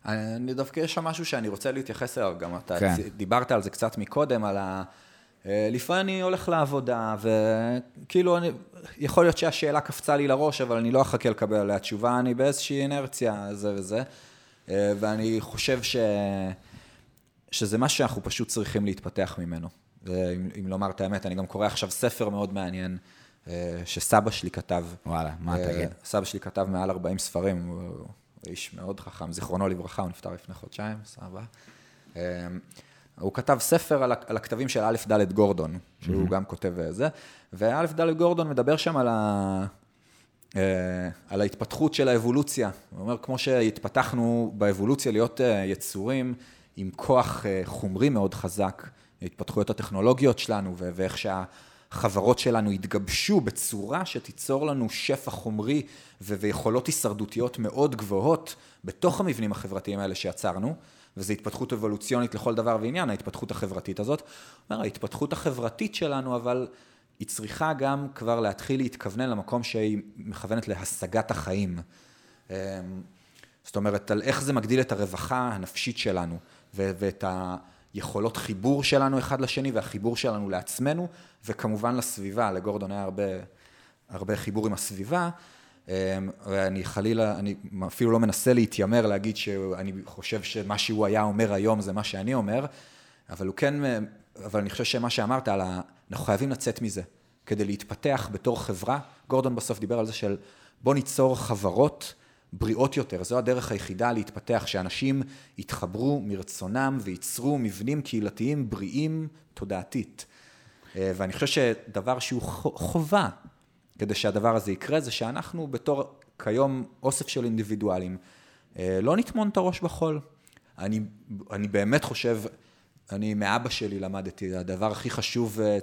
אני דווקא יש שם משהו שאני רוצה להתייחס אליו, גם אתה כן. דיברת על זה קצת מקודם, על ה... אה, לפעמים אני הולך לעבודה, וכאילו, אני, יכול להיות שהשאלה קפצה לי לראש, אבל אני לא אחכה לקבל עליה תשובה, אני באיזושהי אינרציה, זה וזה. אה, ואני חושב ש... שזה משהו שאנחנו פשוט צריכים להתפתח ממנו. אם, אם לומר את האמת, אני גם קורא עכשיו ספר מאוד מעניין, שסבא שלי כתב. וואלה, מה תגיד? סבא שלי כתב מעל 40 ספרים, הוא איש מאוד חכם, זיכרונו לברכה, הוא נפטר לפני חודשיים, סבא. הוא כתב ספר על, על הכתבים של א' ד' גורדון, שהוא mm-hmm. גם כותב זה, וא' ד' גורדון מדבר שם על, ה, אה, על ההתפתחות של האבולוציה. הוא אומר, כמו שהתפתחנו באבולוציה להיות אה, יצורים עם כוח אה, חומרי מאוד חזק, ההתפתחויות הטכנולוגיות שלנו, ואיך שהחברות שלנו התגבשו בצורה שתיצור לנו שפע חומרי ויכולות הישרדותיות מאוד גבוהות בתוך המבנים החברתיים האלה שיצרנו. וזו התפתחות אבולוציונית לכל דבר ועניין, ההתפתחות החברתית הזאת. אומר, ההתפתחות החברתית שלנו, אבל היא צריכה גם כבר להתחיל להתכוונן למקום שהיא מכוונת להשגת החיים. אמ, זאת אומרת, על איך זה מגדיל את הרווחה הנפשית שלנו, ואת היכולות חיבור שלנו אחד לשני, והחיבור שלנו לעצמנו, וכמובן לסביבה, לגורדון היה הרבה, הרבה חיבור עם הסביבה. אמ, ואני חלילה, אני אפילו לא מנסה להתיימר להגיד שאני חושב שמה שהוא היה אומר היום זה מה שאני אומר, אבל הוא כן, אבל אני חושב שמה שאמרת על ה... אנחנו חייבים לצאת מזה כדי להתפתח בתור חברה. גורדון בסוף דיבר על זה של בוא ניצור חברות בריאות יותר, זו הדרך היחידה להתפתח, שאנשים יתחברו מרצונם וייצרו מבנים קהילתיים בריאים תודעתית. אה, ואני חושב שדבר שהוא חובה כדי שהדבר הזה יקרה, זה שאנחנו בתור כיום אוסף של אינדיבידואלים, אה, לא נטמון את הראש בחול. אני, אני באמת חושב, אני מאבא שלי למדתי, הדבר הכי חשוב אה,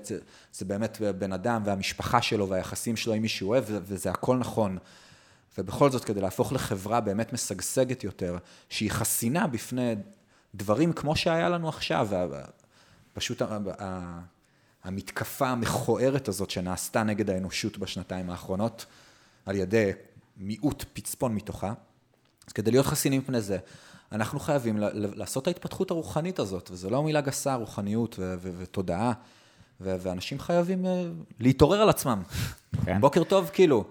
זה באמת בן אדם והמשפחה שלו והיחסים שלו עם מי שהוא אוהב, וזה הכל נכון. ובכל זאת, כדי להפוך לחברה באמת משגשגת יותר, שהיא חסינה בפני דברים כמו שהיה לנו עכשיו, פשוט המתקפה המכוערת הזאת שנעשתה נגד האנושות בשנתיים האחרונות, על ידי מיעוט פצפון מתוכה. אז כדי להיות חסינים מפני זה, אנחנו חייבים לעשות את ההתפתחות הרוחנית הזאת, וזו לא מילה גסה, רוחניות ותודעה, ואנשים חייבים אה, להתעורר על עצמם. כן. בוקר טוב, כאילו.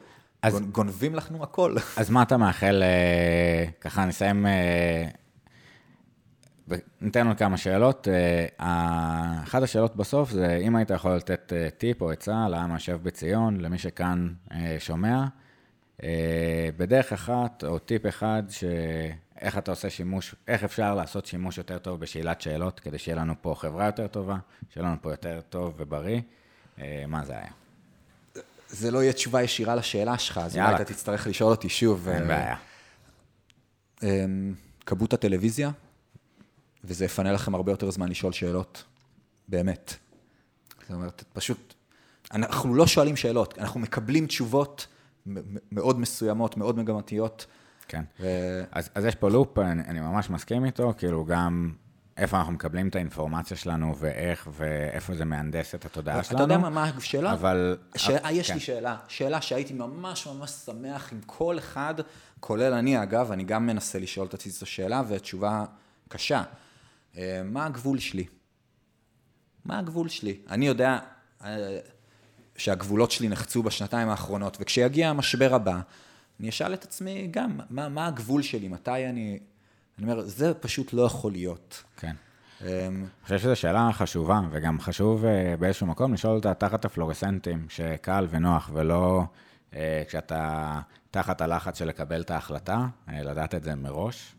אז, גונבים לנו הכל. אז מה אתה מאחל, אה, ככה נסיים אה, וניתן עוד כמה שאלות. אה, אחת השאלות בסוף זה אם היית יכול לתת טיפ או עצה לעם היושב בציון, למי שכאן שומע, בדרך אחת או טיפ אחד, שאיך אתה עושה שימוש, איך אפשר לעשות שימוש יותר טוב בשאלת שאלות, כדי שיהיה לנו פה חברה יותר טובה, שיהיה לנו פה יותר טוב ובריא, מה זה היה? זה לא יהיה תשובה ישירה לשאלה שלך, אז אולי אתה תצטרך לשאול אותי שוב. אין בעיה. אמ, כמות הטלוויזיה, וזה יפנה לכם הרבה יותר זמן לשאול שאלות, באמת. זאת אומרת, פשוט, אנחנו לא שואלים שאלות, אנחנו מקבלים תשובות מאוד מסוימות, מאוד מגמתיות. כן. ו... אז, אז יש פה לופ, אני, אני ממש מסכים איתו, כאילו גם איפה אנחנו מקבלים את האינפורמציה שלנו ואיך ואיפה זה מהנדס את התודעה אתה שלנו. אתה יודע מה, מה השאלה? אבל... ש... אבל... יש כן. לי שאלה, שאלה שהייתי ממש ממש שמח עם כל אחד, כולל אני אגב, אני גם מנסה לשאול את עצמי את השאלה, ותשובה קשה. אה, מה הגבול שלי? מה הגבול שלי? אני יודע אה, שהגבולות שלי נחצו בשנתיים האחרונות, וכשיגיע המשבר הבא, אני אשאל את עצמי גם, מה, מה הגבול שלי? מתי אני... אני אומר, זה פשוט לא יכול להיות. כן. אמ, אני חושב שזו שאלה חשובה, וגם חשוב אה, באיזשהו מקום לשאול אותה תחת הפלורסנטים, שקל ונוח, ולא כשאתה תחת הלחץ של לקבל את ההחלטה, לדעת את זה מראש,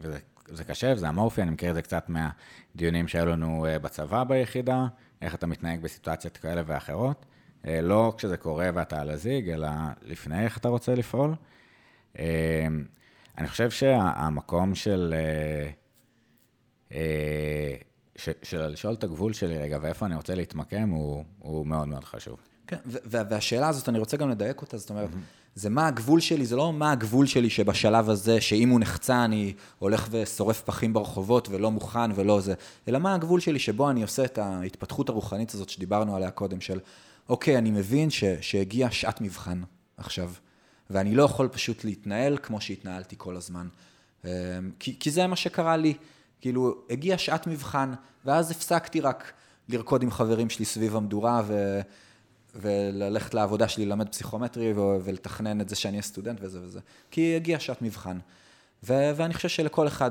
וזה זה קשה, וזה אמורפי, אני מכיר את זה קצת מהדיונים שהיו לנו אה, בצבא ביחידה, איך אתה מתנהג בסיטואציות כאלה ואחרות. אה, לא כשזה קורה ואתה על הזיג, אלא לפני איך אתה רוצה לפעול. אה, אני חושב שהמקום של, של לשאול את הגבול שלי רגע, ואיפה אני רוצה להתמקם, הוא, הוא מאוד מאוד חשוב. כן, והשאלה הזאת, אני רוצה גם לדייק אותה, זאת אומרת, זה מה הגבול שלי, זה לא מה הגבול שלי שבשלב הזה, שאם הוא נחצה, אני הולך ושורף פחים ברחובות ולא מוכן ולא זה, אלא מה הגבול שלי שבו אני עושה את ההתפתחות הרוחנית הזאת שדיברנו עליה קודם, של אוקיי, אני מבין ש, שהגיעה שעת מבחן עכשיו, ואני לא יכול פשוט להתנהל כמו שהתנהלתי כל הזמן. אמ, כי, כי זה מה שקרה לי, כאילו, הגיעה שעת מבחן, ואז הפסקתי רק לרקוד עם חברים שלי סביב המדורה, ו... וללכת לעבודה שלי, ללמד פסיכומטרי ולתכנן את זה שאני אהיה סטודנט וזה וזה. כי הגיעה שעת מבחן. ו- ואני חושב שלכל אחד,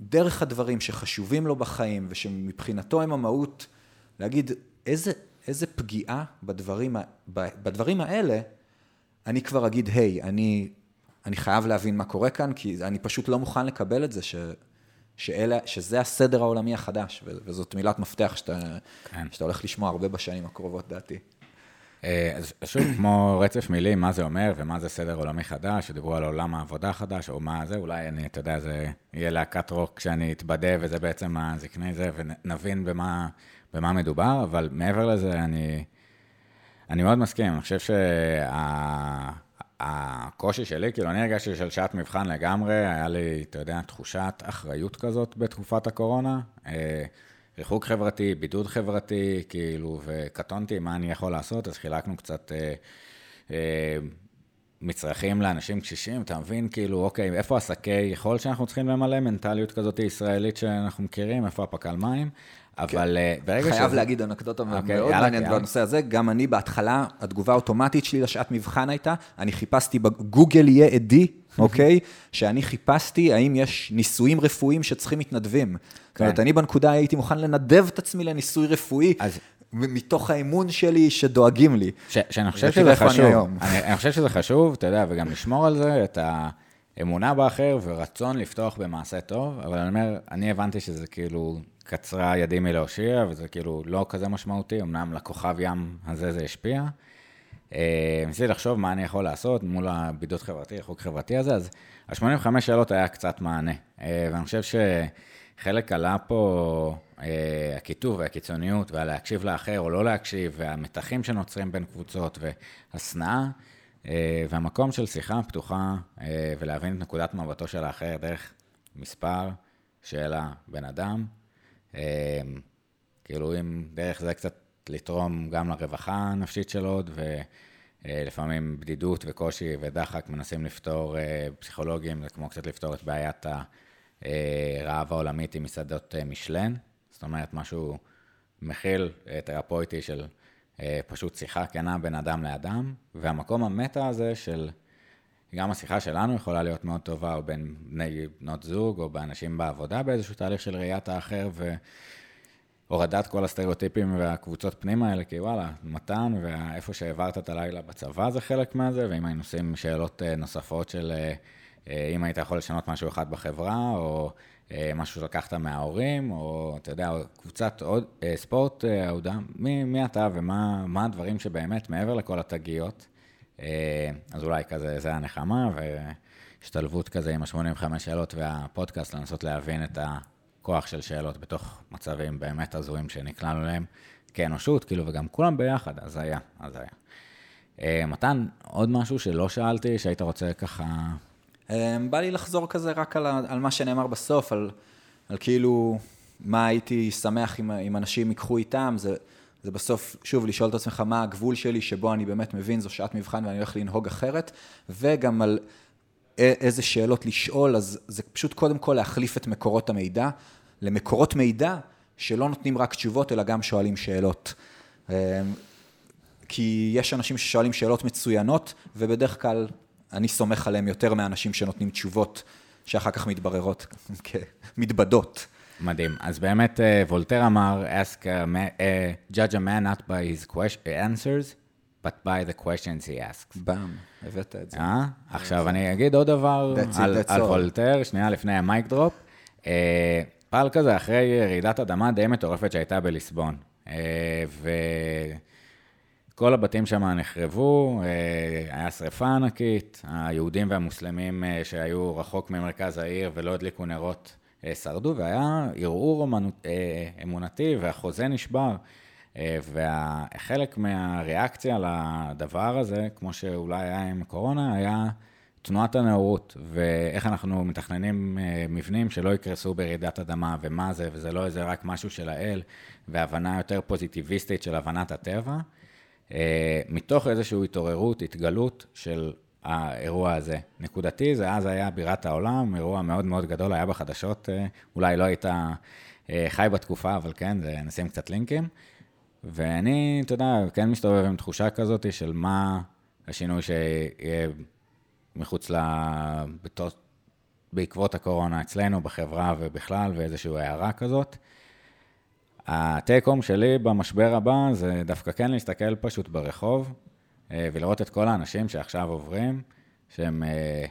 דרך הדברים שחשובים לו בחיים ושמבחינתו הם המהות, להגיד איזה, איזה פגיעה בדברים, בדברים האלה, אני כבר אגיד, היי, hey, אני, אני חייב להבין מה קורה כאן, כי אני פשוט לא מוכן לקבל את זה, ש, שאלה, שזה הסדר העולמי החדש, וזאת מילת מפתח שאתה, כן. שאתה הולך לשמוע הרבה בשנים הקרובות, דעתי. אה, אז שוב, כמו רצף מילים, מה זה אומר ומה זה סדר עולמי חדש, שדיברו על עולם העבודה החדש, או מה זה, אולי אני, אתה יודע, זה יהיה להקת רוק כשאני אתבדה, וזה בעצם הזקני זה, ונבין במה, במה מדובר, אבל מעבר לזה, אני, אני מאוד מסכים, אני חושב שהקושי שה, שלי, כאילו, אני הרגשתי של שעת מבחן לגמרי, היה לי, אתה יודע, תחושת אחריות כזאת בתקופת הקורונה. אה, ריחוק חברתי, בידוד חברתי, כאילו, וקטונתי, מה אני יכול לעשות? אז חילקנו קצת אה, אה, מצרכים לאנשים קשישים, אתה מבין, כאילו, אוקיי, איפה השקי יכול שאנחנו צריכים למלא? מנטליות כזאת ישראלית שאנחנו מכירים, איפה הפקל מים? אבל כן. ברגע ש... חייב. להגיד אנקדוטה okay, מאוד מעניינת בנושא הזה. גם אני בהתחלה, התגובה האוטומטית שלי לשעת מבחן הייתה, אני חיפשתי בגוגל יהיה עדי, אוקיי? שאני חיפשתי האם יש ניסויים רפואיים שצריכים מתנדבים. זאת אומרת, כן. אני בנקודה הייתי מוכן לנדב את עצמי לניסוי רפואי. אז... מתוך האמון שלי שדואגים לי. שאני חושב שזה חשוב. אני, אני חושב שזה חשוב, אתה יודע, וגם לשמור על זה, את האמונה באחר ורצון לפתוח במעשה טוב, אבל אני אומר, אני הבנתי שזה כאילו קצרה ידי מלהושיע, וזה כאילו לא כזה משמעותי, אמנם לכוכב ים הזה זה השפיע. אה, ניסיתי לחשוב מה אני יכול לעשות מול הבידוד חברתי, החוק חברתי הזה, אז ה-85 שאלות היה קצת מענה. אה, ואני חושב שחלק עלה פה אה, הקיטוב והקיצוניות, והלהקשיב לאחר או לא להקשיב, והמתחים שנוצרים בין קבוצות, והשנאה, והמקום של שיחה פתוחה, ולהבין את נקודת מבטו של האחר דרך מספר, שאלה, בן אדם. כאילו, אם דרך זה קצת לתרום גם לרווחה הנפשית של עוד, ולפעמים בדידות וקושי ודחק מנסים לפתור, אה, פסיכולוגים, זה כמו קצת לפתור את בעיית הרעב העולמית עם מסעדות אה, משלן, זאת אומרת, משהו מכיל, אה, תרפויטי של פשוט שיחה כנה בין אדם לאדם, והמקום המטה הזה של... גם השיחה שלנו יכולה להיות מאוד טובה, או בין בני בנות זוג, או באנשים בעבודה באיזשהו תהליך של ראיית האחר, ו... הורדת כל הסטריאוטיפים והקבוצות פנימה האלה, כי וואלה, מתן ואיפה שהעברת את הלילה בצבא זה חלק מהזה, ואם היינו עושים שאלות אה, נוספות של אה, אה, אם היית יכול לשנות משהו אחד בחברה, או משהו שלקחת מההורים, או אתה יודע, קבוצת עוד, ספורט אהודה, מי, מי אתה ומה הדברים שבאמת מעבר לכל התגיות, אז אולי כזה, זה הנחמה, והשתלבות כזה עם ה-85 שאלות והפודקאסט, לנסות להבין את ה... כוח של שאלות בתוך מצבים באמת הזויים שנקלענו אליהם כאנושות, כאילו, וגם כולם ביחד, אז היה, אז היה. Uh, מתן, עוד משהו שלא שאלתי, שהיית רוצה ככה... Um, בא לי לחזור כזה רק על, על מה שנאמר בסוף, על, על כאילו מה הייתי שמח אם אנשים ייקחו איתם, זה, זה בסוף, שוב, לשאול את עצמך מה הגבול שלי שבו אני באמת מבין, זו שעת מבחן ואני הולך לנהוג אחרת, וגם על איזה שאלות לשאול, אז זה פשוט קודם כל להחליף את מקורות המידע. למקורות מידע שלא נותנים רק תשובות, אלא גם שואלים שאלות. אמ, כי יש אנשים ששואלים שאלות מצוינות, ובדרך כלל אני סומך עליהם יותר מאנשים שנותנים תשובות שאחר כך מתבררות כמתבדות. מדהים. אז באמת אה, וולטר אמר, ask a man, uh, judge a man not by his answers, but by the questions he asks. bam, הבאת את זה. אה? עכשיו, אני אגיד עוד דבר על, על וולטר, שנייה לפני ה mic drop. אה, פעל כזה אחרי רעידת אדמה די מטורפת שהייתה בליסבון. אה, וכל הבתים שם נחרבו, אה, היה שריפה ענקית, היהודים והמוסלמים אה, שהיו רחוק ממרכז העיר ולא הדליקו נרות שרדו, והיה ערעור אמונתי והחוזה נשבר. וחלק מהריאקציה לדבר הזה, כמו שאולי היה עם קורונה, היה תנועת הנאורות, ואיך אנחנו מתכננים מבנים שלא יקרסו ברעידת אדמה, ומה זה, וזה לא איזה רק משהו של האל, והבנה יותר פוזיטיביסטית של הבנת הטבע, מתוך איזושהי התעוררות, התגלות של האירוע הזה. נקודתי, זה אז היה בירת העולם, אירוע מאוד מאוד גדול, היה בחדשות, אולי לא היית חי בתקופה, אבל כן, זה, נשים קצת לינקים. ואני, אתה יודע, כן מסתובב עם תחושה כזאת של מה השינוי שיהיה מחוץ ל... בעקבות הקורונה אצלנו, בחברה ובכלל, ואיזושהי הערה כזאת. הטייק הום שלי במשבר הבא זה דווקא כן להסתכל פשוט ברחוב, אה, ולראות את כל האנשים שעכשיו עוברים, שהם אה,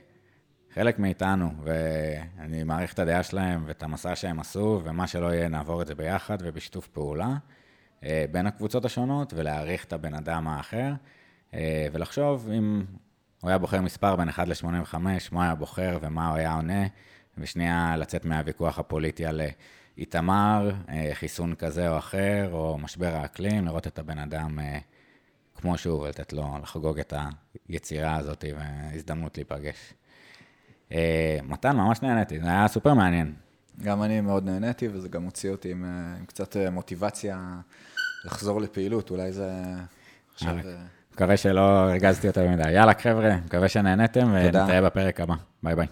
חלק מאיתנו, ואני מעריך את הדעה שלהם ואת המסע שהם עשו, ומה שלא יהיה, נעבור את זה ביחד ובשיתוף פעולה אה, בין הקבוצות השונות, ולהעריך את הבן אדם האחר, ולחשוב אם הוא היה בוחר מספר בין 1 ל-85, מה היה בוחר ומה הוא היה עונה, ושנייה לצאת מהוויכוח הפוליטי על איתמר, חיסון כזה או אחר, או משבר האקלים, לראות את הבן אדם כמו שהוא, ולתת לו לחגוג את היצירה הזאת והזדמנות להיפגש. אה, מתן, ממש נהניתי, זה היה סופר מעניין. גם אני מאוד נהניתי, וזה גם הוציא אותי עם, אה, עם קצת אה, מוטיבציה לחזור לפעילות, אולי זה עכשיו... מקווה שלא הרגזתי יותר מדי. יאללה, חבר'ה, מקווה שנהניתם, ונתראה בפרק הבא. ביי ביי.